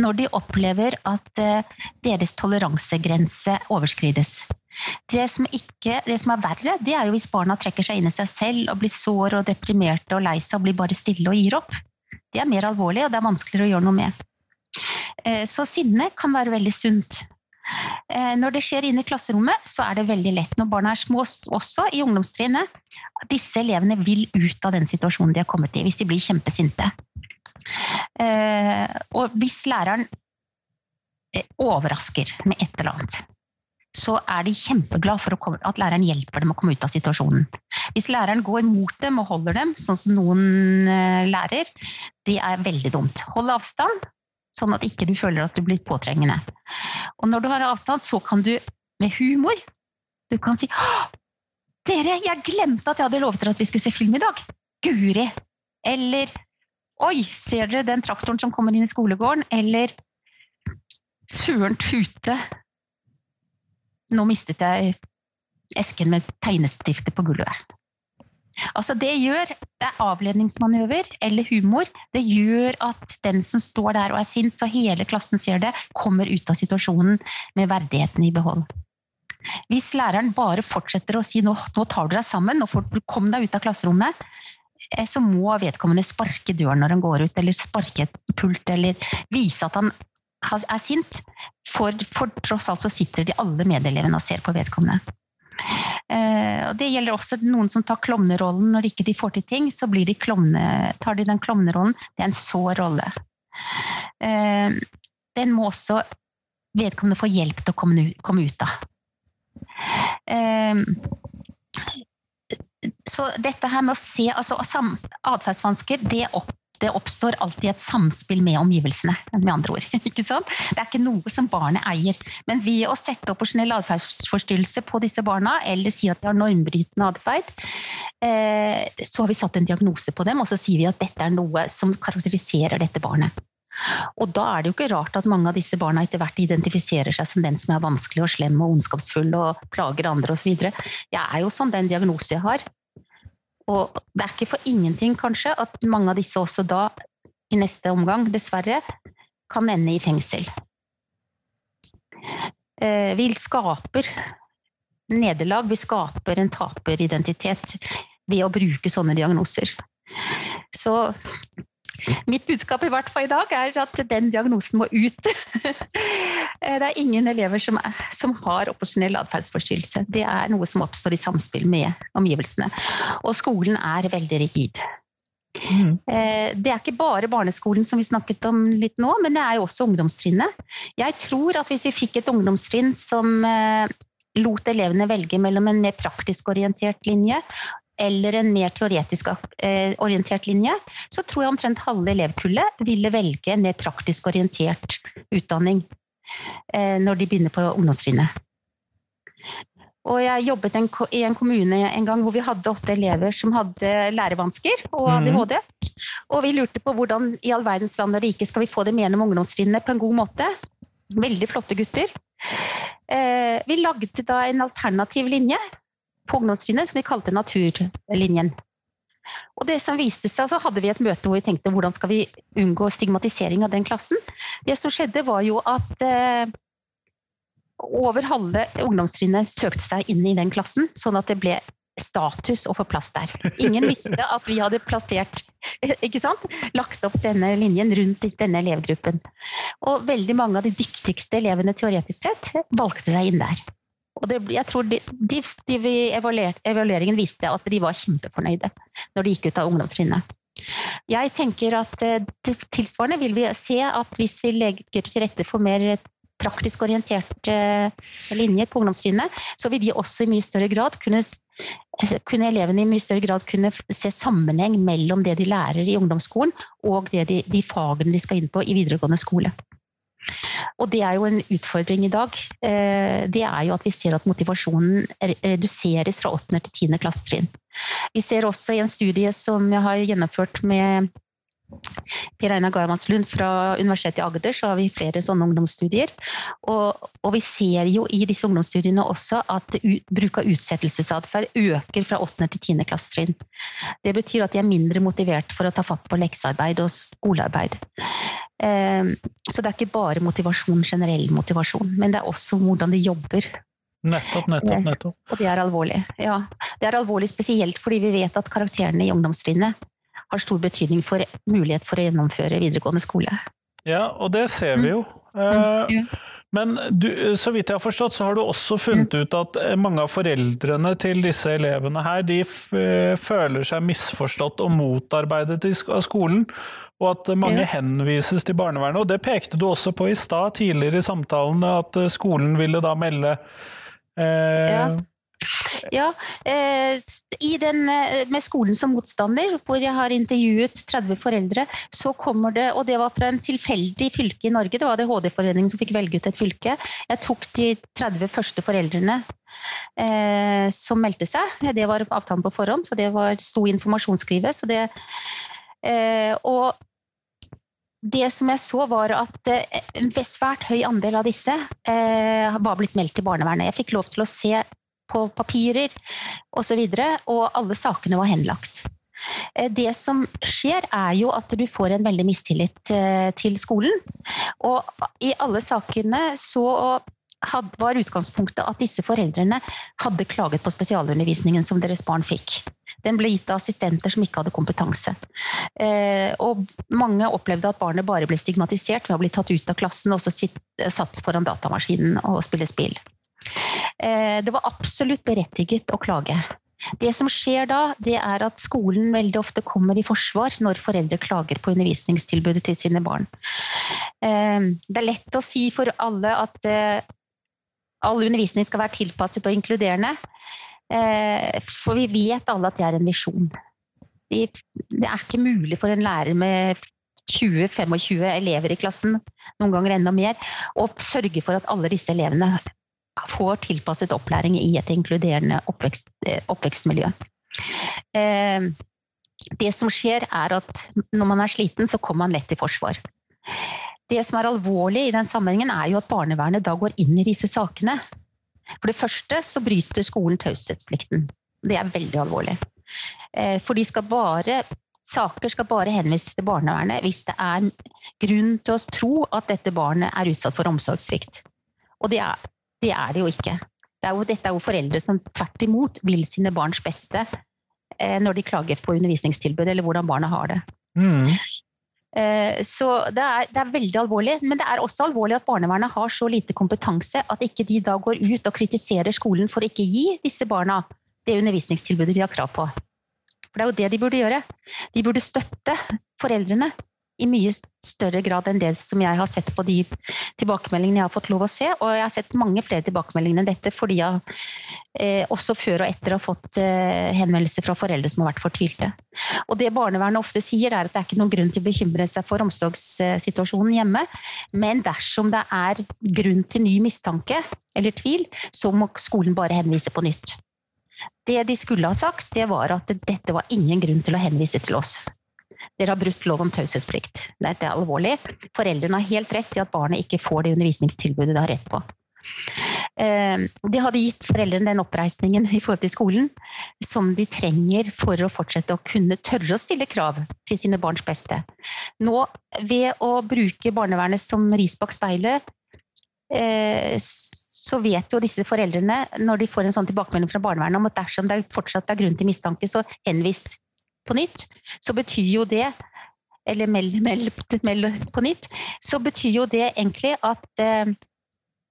når de opplever at uh, deres toleransegrense overskrides. Det som, ikke, det som, er verre, det er jo hvis barna trekker seg inn i seg selv og blir sår og deprimerte og lei seg og blir bare stille og gir opp. Det er mer alvorlig, og det er vanskeligere å gjøre noe med. Uh, så sinne kan være veldig sunt. Eh, når det skjer inne i klasserommet, så er det veldig lett når barna er små også, i ungdomstrinnet. Disse elevene vil ut av den situasjonen de har kommet i, hvis de blir kjempesinte. Eh, og hvis læreren eh, overrasker med et eller annet, så er de kjempeglad for at læreren hjelper dem å komme ut av situasjonen. Hvis læreren går mot dem og holder dem, sånn som noen lærer, det er veldig dumt. Hold avstand, sånn at ikke du føler at du blir påtrengende. Og når du har avstand, så kan du med humor du kan si dere, jeg glemte at jeg hadde lovet dere at vi skulle se film i dag. Guri! Eller Oi, ser dere den traktoren som kommer inn i skolegården? Eller Søren tute! Nå mistet jeg esken med tegnestifter på gulvet. Altså det gjør det er avledningsmanøver eller humor. Det gjør at den som står der og er sint, så hele klassen ser det, kommer ut av situasjonen med verdigheten i behold. Hvis læreren bare fortsetter å si nå, nå tar du deg sammen, nå kom deg ut av klasserommet, eh, så må vedkommende sparke døren når han går ut, eller sparke et pult, eller vise at han er sint. For, for tross alt så sitter de alle medelevene og ser på vedkommende. Eh, og det gjelder også noen som tar klovnerollen når ikke de får til ting. Så de klovne, tar de den klovnerollen. Det er en så rolle. Eh, den må også vedkommende få hjelp til å komme ut av. Eh, så dette her med å se altså Atferdsvansker det opp, det oppstår alltid et samspill med omgivelsene, med andre ord. Ikke sant? Det er ikke noe som barnet eier. Men ved å sette operasjonell atferdsforstyrrelse på disse barna, eller si at de har normbrytende atferd, eh, så har vi satt en diagnose på dem, og så sier vi at dette er noe som karakteriserer dette barnet. Og da er det jo ikke rart at mange av disse barna etter hvert identifiserer seg som den som er vanskelig og slem og ondskapsfull og plager andre osv. Jeg er jo sånn den diagnosen jeg har. Og det er ikke for ingenting, kanskje, at mange av disse også da, i neste omgang, dessverre, kan ende i fengsel. Eh, vi skaper nederlag, vi skaper en taperidentitet ved å bruke sånne diagnoser. Så mitt budskap i hvert fall i dag er at den diagnosen må ut. Det er ingen elever som, som har opposisjonell atferdsforstyrrelse. Det er noe som oppstår i samspill med omgivelsene. Og skolen er veldig rigid. Mm. Eh, det er ikke bare barneskolen som vi snakket om litt nå, men det er jo også ungdomstrinnet. Jeg tror at hvis vi fikk et ungdomstrinn som eh, lot elevene velge mellom en mer praktisk orientert linje eller en mer teoretisk eh, orientert linje, så tror jeg omtrent halve elevkullet ville velge en mer praktisk orientert utdanning når de begynner på ungdomstrinnet. Og jeg jobbet en, i en kommune en gang hvor vi hadde åtte elever som hadde lærevansker og ADHD. Mm. Og vi lurte på hvordan i all verdens land og rike skal vi få dem gjennom ungdomstrinnet på en god måte. Veldig flotte gutter. Eh, vi lagde da en alternativ linje på ungdomstrinnet som vi kalte Naturlinjen. Og det som viste seg, så hadde vi et møte hvor vi tenkte hvordan skal vi unngå stigmatisering av den klassen. Det som skjedde var jo at eh, over halve ungdomstrinnet søkte seg inn i den klassen, sånn at det ble status å få plass der. Ingen visste at vi hadde plassert ikke sant? Lagt opp denne linjen rundt denne elevgruppen. Og veldig mange av de dyktigste elevene teoretisk sett valgte seg inn der. Og det, jeg tror de, de, de Evalueringen viste at de var kjempefornøyde når de gikk ut av ungdomstrinnet. Jeg tenker at eh, Tilsvarende vil vi se at hvis vi legger til rette for mer praktisk orienterte linjer på ungdomstrinnet, så vil de også i mye større grad kunne, kunne elevene i mye større grad kunne se sammenheng mellom det de lærer i ungdomsskolen og de, de fagene de skal inn på i videregående skole. Og det er jo en utfordring i dag. Eh, det er jo at vi ser at motivasjonen reduseres fra 8. til 10. klassetrinn. Vi ser også i en studie som jeg har gjennomført med Per Einar Garmannslund fra Universitetet i Agder, så har vi flere sånne ungdomsstudier. Og, og vi ser jo i disse ungdomsstudiene også at bruk av utsettelsesatferd øker fra 8. til 10. klassetrinn. Det betyr at de er mindre motivert for å ta fatt på leksearbeid og skolearbeid. Um, så det er ikke bare motivasjon, generell motivasjon, men det er også hvordan de jobber. Nettopp, nettopp, nettopp. Og det er alvorlig. Ja, det er alvorlig spesielt fordi vi vet at karakterene i ungdomstrinnet har stor betydning for mulighet for å gjennomføre videregående skole. Ja, og det ser vi jo. Mm. Eh, men du, så vidt jeg har forstått, så har du også funnet ut at eh, mange av foreldrene til disse elevene her, de eh, føler seg misforstått og motarbeidet av skolen. Og at mange ja. henvises til barnevernet. Og det pekte du også på i stad, tidligere i samtalen, at skolen ville da melde eh, ja. Ja, eh, den, eh, med skolen som motstander, hvor jeg har intervjuet 30 foreldre, så kommer det Og det var fra en tilfeldig fylke i Norge, det var ADHD-foreningen som fikk velge ut et fylke. Jeg tok de 30 første foreldrene eh, som meldte seg. Det var avtalen på forhånd, så det var, sto informasjonsskrivet. Så det, eh, og det som jeg så, var at eh, en svært høy andel av disse eh, var blitt meldt til barnevernet. Jeg fikk lov til å se på papirer osv. Og, så og alle sakene var henlagt. Eh, det som skjer, er jo at du får en veldig mistillit eh, til skolen. Og i alle sakene så var utgangspunktet at disse foreldrene hadde klaget på spesialundervisningen som deres barn fikk. Den ble gitt av assistenter som ikke hadde kompetanse. Eh, og mange opplevde at barnet bare ble stigmatisert ved å bli tatt ut av klassen og så satt foran datamaskinen og spille spill. Eh, det var absolutt berettiget å klage. Det som skjer da, det er at skolen veldig ofte kommer i forsvar når foreldre klager på undervisningstilbudet til sine barn. Eh, det er lett å si for alle at eh, all undervisning skal være tilpasset og inkluderende. For vi vet alle at det er en visjon. Det er ikke mulig for en lærer med 20-25 elever i klassen, noen ganger enda mer, å sørge for at alle disse elevene får tilpasset opplæring i et inkluderende oppvekst, eh, oppvekstmiljø. Eh, det som skjer, er at når man er sliten, så kommer man lett i forsvar. Det som er alvorlig i den sammenhengen, er jo at barnevernet da går inn i disse sakene. For det første så bryter skolen taushetsplikten. Det er veldig alvorlig. Eh, for de skal bare Saker skal bare henvises til barnevernet hvis det er grunn til å tro at dette barnet er utsatt for omsorgssvikt. Og det er Det er det jo ikke. Det er jo, dette er jo foreldre som tvert imot vil sine barns beste eh, når de klager på undervisningstilbud eller hvordan barna har det. Mm. Eh, så det er, det er, veldig alvorlig. Men det er også alvorlig at barnevernet har så lite kompetanse at ikke de da går ut og kritiserer skolen for å ikke gi disse barna det undervisningstilbudet de har krav på. For det er jo det de burde gjøre. De burde støtte foreldrene i mye større grad enn det som jeg har sett på de tilbakemeldingene jeg har fått lov å se. Og jeg har sett mange flere tilbakemeldinger enn dette, fordi jeg eh, også før og etter har fått eh, henvendelser fra foreldre som har vært fortvilte. Og det barnevernet ofte sier, er at det er ikke noen grunn til å bekymre seg for omsorgssituasjonen hjemme, men dersom det er grunn til ny mistanke eller tvil, så må skolen bare henvise på nytt. Det de skulle ha sagt, det var at dette var ingen grunn til å henvise til oss. Dere har brutt lov om taushetsplikt. Dette er alvorlig. Foreldrene har helt rett i at barnet ikke får det undervisningstilbudet det har rett på. Eh, det hadde gitt foreldrene den oppreisningen i forhold til skolen som de trenger for å fortsette å kunne tørre å stille krav til sine barns beste. Nå, ved å bruke barnevernet som ris bak speilet, Eh, så vet jo disse foreldrene, når de får en sånn tilbakemelding fra barnevernet om at dersom det fortsatt er grunn til mistanke, så henvis på nytt. Så betyr jo det eller meld, meld, meld på nytt, så betyr jo det egentlig at eh,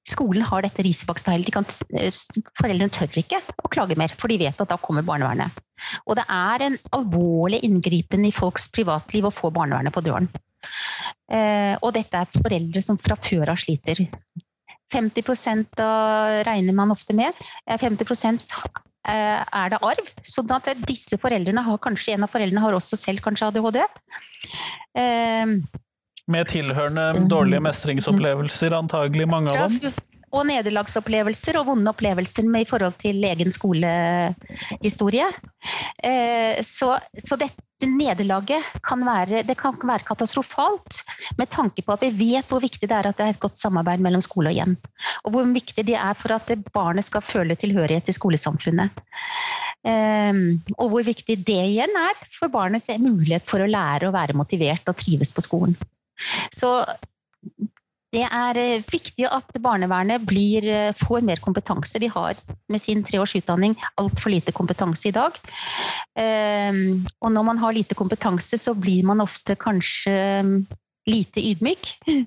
skolen har dette riset. De eh, foreldrene tør ikke å klage mer, for de vet at da kommer barnevernet. Og det er en alvorlig inngripen i folks privatliv å få barnevernet på døren. Eh, og dette er foreldre som fra før av sliter. 50% da regner man ofte med. 50 eh, er det arv. Så disse foreldrene har kanskje en av foreldrene har også selv kanskje ADHD. Eh, med tilhørende dårlige mestringsopplevelser, antagelig mange av dem? Og nederlagsopplevelser og vonde opplevelser i forhold til egen skolehistorie. Eh, så, så dette nederlaget kan være, kan være katastrofalt med tanke på at vi vet hvor viktig det er at det er et godt samarbeid mellom skole og hjem. Og hvor viktig det er for at barnet skal føle tilhørighet til skolesamfunnet. Um, og hvor viktig det igjen er for barnets mulighet for å lære å være motivert og trives på skolen. Så det er eh, viktig at barnevernet blir, eh, får mer kompetanse. De har med sin treårs utdanning altfor lite kompetanse i dag. Ehm, og når man har lite kompetanse, så blir man ofte kanskje mm, lite ydmyk.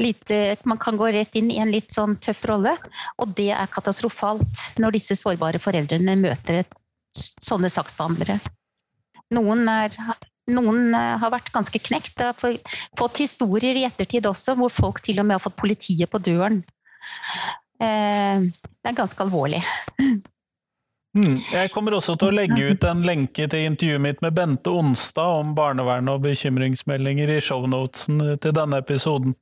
Lite, man kan gå rett inn i en litt sånn tøff rolle, og det er katastrofalt når disse sårbare foreldrene møter et, sånne saksbehandlere. Noen er noen eh, har vært ganske knekt. Jeg har fått historier i ettertid også hvor folk til og med har fått politiet på døren. Eh, det er ganske alvorlig. Mm. Jeg kommer også til å legge ut en lenke til intervjuet mitt med Bente Onstad om barnevern og bekymringsmeldinger i shownotesen til denne episoden.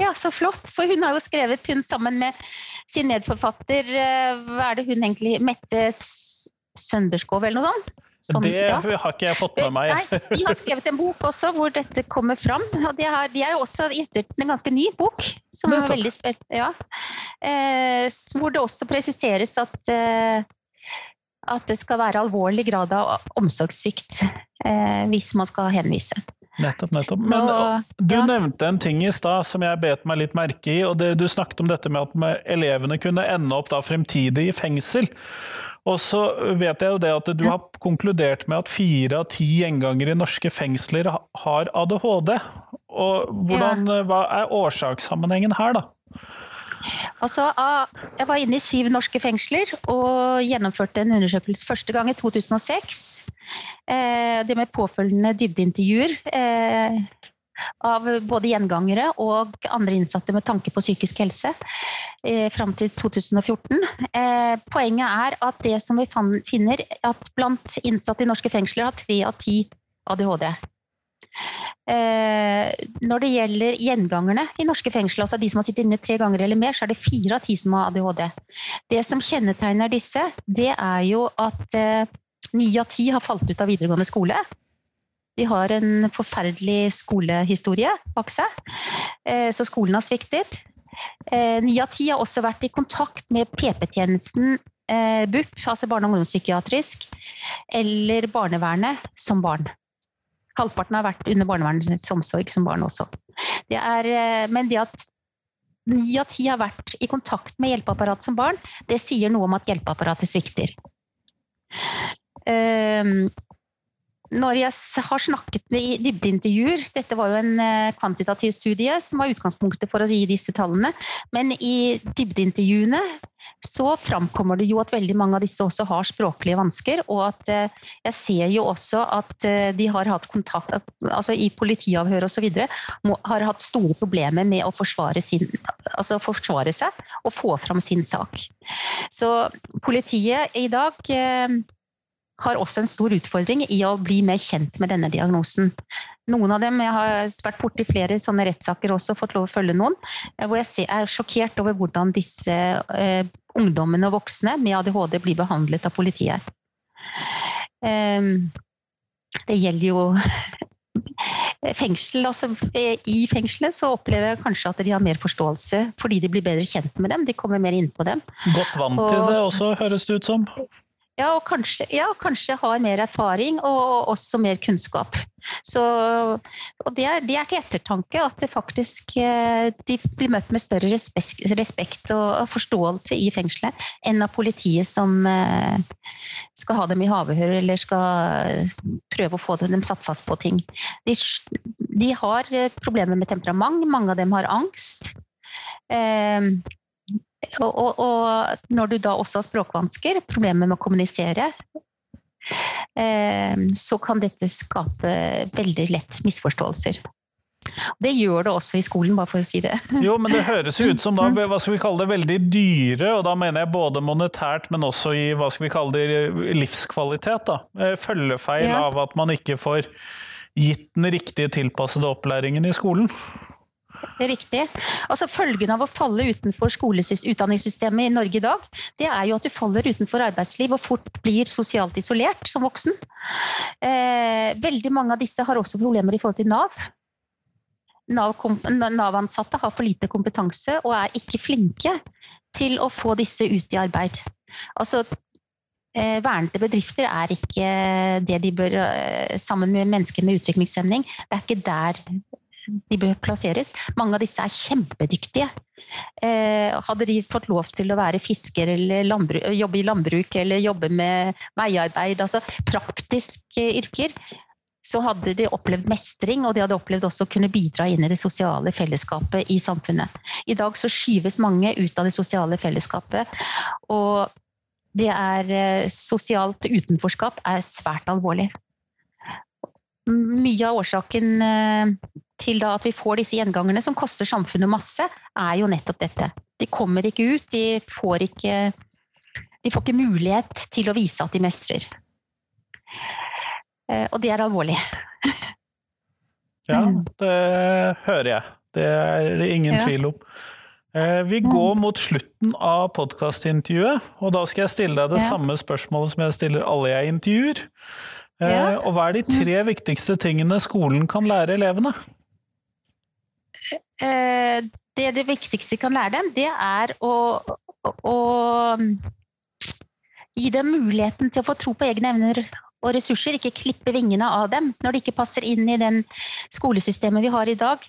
Ja, så flott. For hun har jo skrevet, hun sammen med sin medforfatter, eh, hva er det hun egentlig Mette Sønderskov eller noe sånt? Sånn, det ja. har ikke jeg fått med meg. Nei, de har skrevet en bok også hvor dette kommer fram. og De, har, de er også gitt en ganske ny bok. som er veldig spelt, ja. eh, Hvor det også presiseres at, eh, at det skal være alvorlig grad av omsorgssvikt eh, hvis man skal henvise. Nettopp, nettopp. Men og, du ja. nevnte en ting i stad som jeg bet meg litt merke i. og det, Du snakket om dette med at elevene kunne ende opp da fremtidig i fengsel. Og så vet jeg jo det at du har konkludert med at fire av ti gjengangere i norske fengsler har ADHD. Og hvordan, ja. Hva er årsakssammenhengen her, da? Altså, jeg var inne i syv norske fengsler og gjennomførte en undersøkelse første gang i 2006. Eh, det med påfølgende dybdeintervjuer eh, av både gjengangere og andre innsatte med tanke på psykisk helse eh, fram til 2014. Eh, poenget er at det som vi finner, at blant innsatte i norske fengsler har tre av ti ADHD. Eh, når det gjelder gjengangerne i norske fengsler, altså de som har sittet inne tre ganger eller mer, så er det fire av ti som har ADHD. Det som kjennetegner disse, det er jo at eh, ni av ti har falt ut av videregående skole. De har en forferdelig skolehistorie bak seg, eh, så skolen har sviktet. Ni av ti har også vært i kontakt med PP-tjenesten BUP, altså barne- og ungdomspsykiatrisk, eller barnevernet som barn. Halvparten har vært under barnevernets omsorg som barn også. Det er, men det at ni av ti har vært i kontakt med hjelpeapparat som barn, det sier noe om at hjelpeapparatet svikter. Um, når jeg har snakket i dybdeintervjuer Dette var jo en eh, kvantitativ studie som var utgangspunktet for å gi disse tallene. Men i dybdeintervjuene så framkommer det jo at veldig mange av disse også har språklige vansker. Og at eh, jeg ser jo også at eh, de har hatt kontakt altså i politiavhør osv. har hatt store problemer med å forsvare, sin, altså forsvare seg og få fram sin sak. Så politiet i dag har også en stor utfordring i å bli mer kjent med denne diagnosen. Noen av dem, Jeg har vært borti flere sånne rettssaker også, fått lov å følge noen, eh, hvor jeg er sjokkert over hvordan disse eh, ungdommene og voksne med ADHD blir behandlet av politiet. Eh, det gjelder jo fengsel, altså I fengselet så opplever jeg kanskje at de har mer forståelse fordi de blir bedre kjent med dem. De kommer mer inn på dem. Godt vant til det også, høres det ut som? Ja, og kanskje, ja, kanskje har mer erfaring og også mer kunnskap. Så, og det er, det er, til ettertanke at det faktisk eh, de blir møtt med større respekt, respekt og forståelse i fengselet enn av politiet som eh, skal ha dem i havehør eller skal prøve å få dem satt fast på ting. De, de har problemer med temperament, mange av dem har angst. Eh, og, og, og, når du da også har språkvansker, problemer med å kommunisere, eh, så kan dette skape veldig lett misforståelser. Det gjør det også i skolen, bare for å si det. Jo, men det høres ut som da, hva skal vi kalle det, veldig dyre, og da mener jeg både monetært, men også i hva skal vi kalle det, livskvalitet. da. Eh, følgefeil ja. av at man ikke får gitt den riktige tilpassede opplæringen i skolen. Riktig. Altså Følgen av å falle utenfor utdanningssystemet i Norge i dag, det er jo at du faller utenfor arbeidsliv og fort blir sosialt isolert som voksen. Eh, veldig mange av disse har også problemer i forhold til Nav. Nav-ansatte har for lite kompetanse og er ikke flinke til å få disse ut i arbeid. Altså, eh, Vernede bedrifter er ikke det de bør, eh, sammen med mennesker med utviklingshemning, det er ikke der de bør plasseres. Mange av disse er kjempedyktige. Eh, hadde de fått lov til å være fisker eller jobbe i landbruk eller jobbe med veiarbeid, altså praktiske yrker, så hadde de opplevd mestring, og de hadde opplevd også å kunne bidra inn i det sosiale fellesskapet i samfunnet. I dag så skyves mange ut av det sosiale fellesskapet, og det er eh, sosialt utenforskap er svært alvorlig. Mye av årsaken til at vi får disse gjengangerne som koster samfunnet masse, er jo nettopp dette. De kommer ikke ut, de får ikke, de får ikke mulighet til å vise at de mestrer. Eh, og det er alvorlig. Ja, det hører jeg. Det er det ingen ja. tvil om. Eh, vi går mot slutten av podkastintervjuet, og da skal jeg stille deg det ja. samme spørsmålet som jeg stiller alle jeg intervjuer. Eh, ja. Og hva er de tre viktigste tingene skolen kan lære elevene? Eh, det, det viktigste vi kan lære dem, det er å, å gi dem muligheten til å få tro på egne evner og ressurser, ikke klippe vingene av dem når de ikke passer inn i den skolesystemet vi har i dag.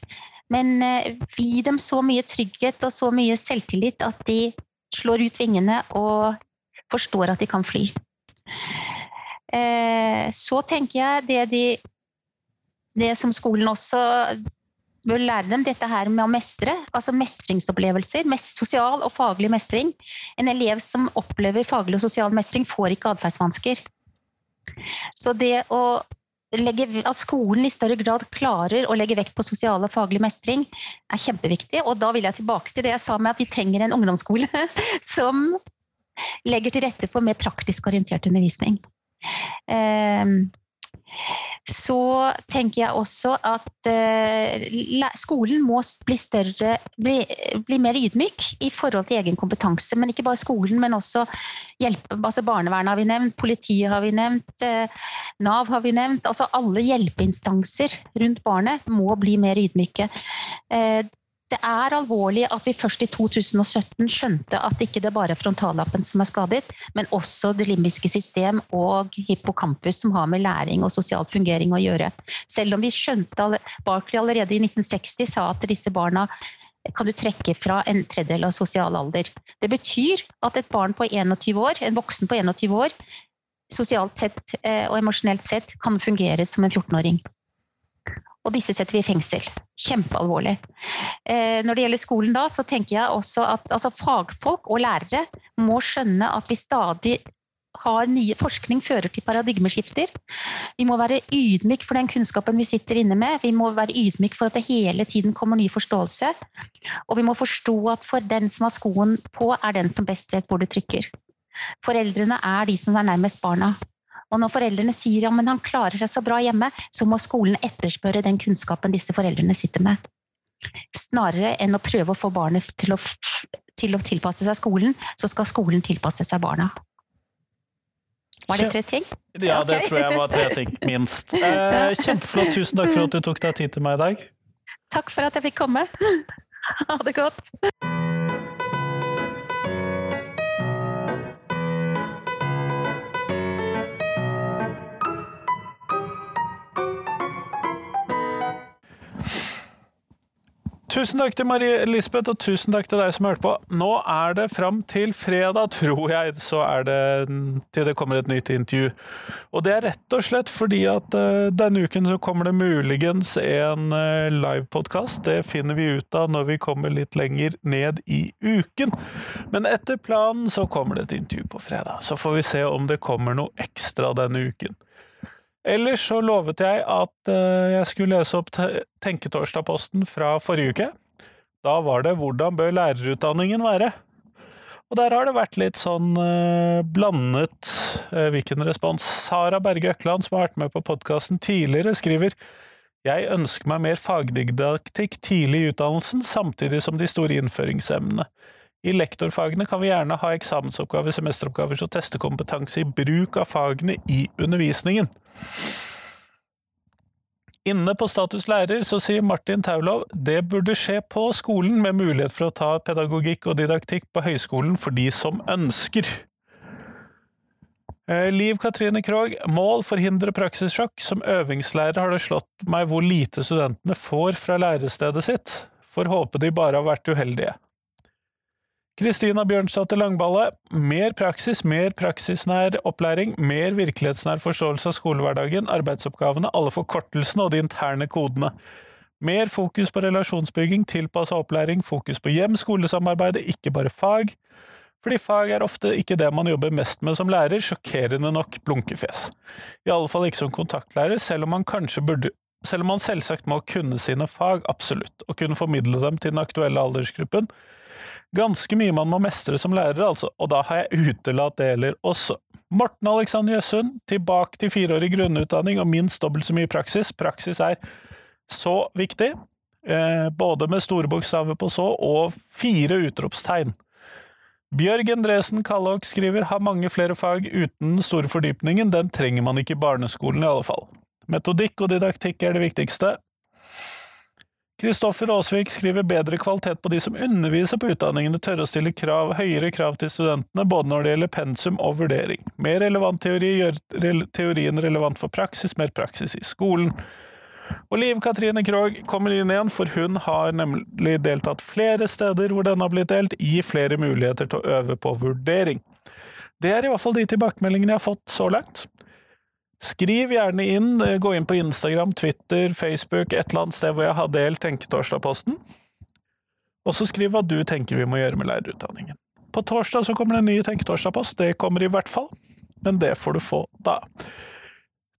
Men eh, gi dem så mye trygghet og så mye selvtillit at de slår ut vingene og forstår at de kan fly. Eh, så tenker jeg det de det som skolen også bør lære dem dette her med å mestre. Altså mestringsopplevelser. Mest sosial og faglig mestring. En elev som opplever faglig og sosial mestring, får ikke atferdsvansker. Så det å legge, at skolen i større grad klarer å legge vekt på sosial og faglig mestring, er kjempeviktig. Og da vil jeg tilbake til det jeg sa med at vi trenger en ungdomsskole som legger til rette for mer praktisk orientert undervisning. Um, så tenker jeg også at uh, skolen må bli større, bli, bli, mer ydmyk i forhold til egen kompetanse. Men ikke bare skolen, men også hjelpe, altså barnevernet har vi nevnt, politiet har vi nevnt, uh, Nav har vi nevnt. Altså alle hjelpeinstanser rundt barnet må bli mer ydmyke. Det er alvorlig at vi først i 2017 skjønte at ikke det bare er frontallappen som er skadet, men også det limbiske system og hippocampus som har med læring og sosial fungering å gjøre. Selv om vi skjønte Barkley allerede i 1960 sa at disse barna kan du trekke fra en tredjedel av sosial alder. Det betyr at et barn på 21 år, en voksen på 21 år, sosialt sett eh, og emosjonelt sett kan fungere som en 14-åring. Og disse setter vi i fengsel. Kjempealvorlig. Eh, når det gjelder skolen da, så tenker jeg også at altså, fagfolk og lærere må skjønne at vi stadig har nye forskning fører til paradigmeskifter. Vi må være ydmyk for den kunnskapen vi sitter inne med. Vi må være ydmyk for at det hele tiden kommer ny forståelse. Og vi må forstå at for den som har skoen på, er den som best vet hvor det trykker. Foreldrene er de som er nærmest barna. Og når foreldrene sier ja, men han klarer seg så bra hjemme, så må skolen etterspørre den kunnskapen disse foreldrene sitter med. Snarere enn å prøve å få barnet til å, til å tilpasse seg skolen, så skal skolen tilpasse seg barna. Var det tre ting? Ja, det tror jeg var tre ting, minst. Eh, kjempeflott. Tusen takk for at du tok deg tid til meg i dag. Takk for at jeg fikk komme. Ha det godt. Tusen takk til Marie Elisabeth, og tusen takk til deg som hørte på. Nå er det fram til fredag, tror jeg, så er det til det kommer et nytt intervju. Og det er rett og slett fordi at uh, denne uken så kommer det muligens en uh, livepodkast. Det finner vi ut av når vi kommer litt lenger ned i uken. Men etter planen så kommer det et intervju på fredag. Så får vi se om det kommer noe ekstra denne uken. Ellers så lovet jeg at uh, jeg skulle lese opp Tenketorsdag-posten fra forrige uke. Da var det 'Hvordan bør lærerutdanningen være?' Og der har det vært litt sånn uh, blandet uh, hvilken respons. Sara Berge Økland, som har vært med på podkasten tidligere, skriver jeg ønsker meg mer fagdidaktikk tidlig i utdannelsen, samtidig som de store innføringsemnene. I lektorfagene kan vi gjerne ha eksamensoppgaver, semesteroppgaver, så teste kompetanse i bruk av fagene i undervisningen. Inne på Status lærer så sier Martin Taulov det burde skje på skolen, med mulighet for å ta pedagogikk og didaktikk på høyskolen for de som ønsker. Eh, Liv Katrine Krogh, mål forhindre praksissjokk. Som øvingslærer har det slått meg hvor lite studentene får fra lærestedet sitt. Får håpe de bare har vært uheldige. Kristina Bjørnstad til Langballe, mer praksis, mer praksisnær opplæring, mer virkelighetsnær forståelse av skolehverdagen, arbeidsoppgavene, alle forkortelsene og de interne kodene. Mer fokus på relasjonsbygging, tilpassa opplæring, fokus på hjem-skolesamarbeidet, ikke bare fag. Fordi fag er ofte ikke det man jobber mest med som lærer, sjokkerende nok blunkefjes. I alle fall ikke som kontaktlærer, selv om man kanskje burde selv om man selvsagt må kunne sine fag, absolutt, og kunne formidle dem til den aktuelle aldersgruppen, Ganske mye man må mestre som lærer, altså, og da har jeg utelatt deler også. Morten Alexander Jøssund, tilbake til fireårig grunnutdanning og minst dobbelt så mye praksis. Praksis er så viktig, eh, både med store bokstaver på så og fire utropstegn. Bjørg Endresen Kallok skriver har mange flere fag uten store fordypningen, den trenger man ikke i barneskolen i alle fall. Metodikk og didaktikk er det viktigste, Kristoffer Aasvik skriver bedre kvalitet på de som underviser på utdanningene, tør å stille krav, høyere krav til studentene, både når det gjelder pensum og vurdering. Mer relevant teori gjør teorien relevant for praksis, mer praksis i skolen. Og Liv Katrine Krogh kommer inn igjen, for hun har nemlig deltatt flere steder hvor den har blitt delt, gi flere muligheter til å øve på vurdering. Det er i hvert fall de tilbakemeldingene jeg har fått så langt. Skriv gjerne inn, eh, gå inn på Instagram, Twitter, Facebook, et eller annet sted hvor jeg har delt Tenketorsdag-posten. Og så skriv hva du tenker vi må gjøre med lærerutdanningen. På torsdag så kommer det en ny Tenketorsdag-post, det kommer i hvert fall, men det får du få da.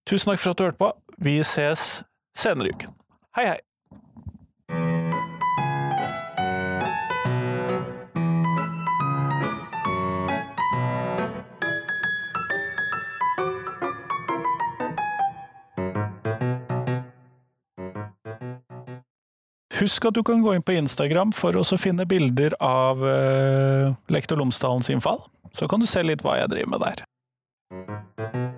Tusen takk for at du hørte på, vi ses senere i uken. Hei, hei! Husk at du kan gå inn på Instagram for å finne bilder av eh, Lektor Lomsdalens innfall. Så kan du se litt hva jeg driver med der.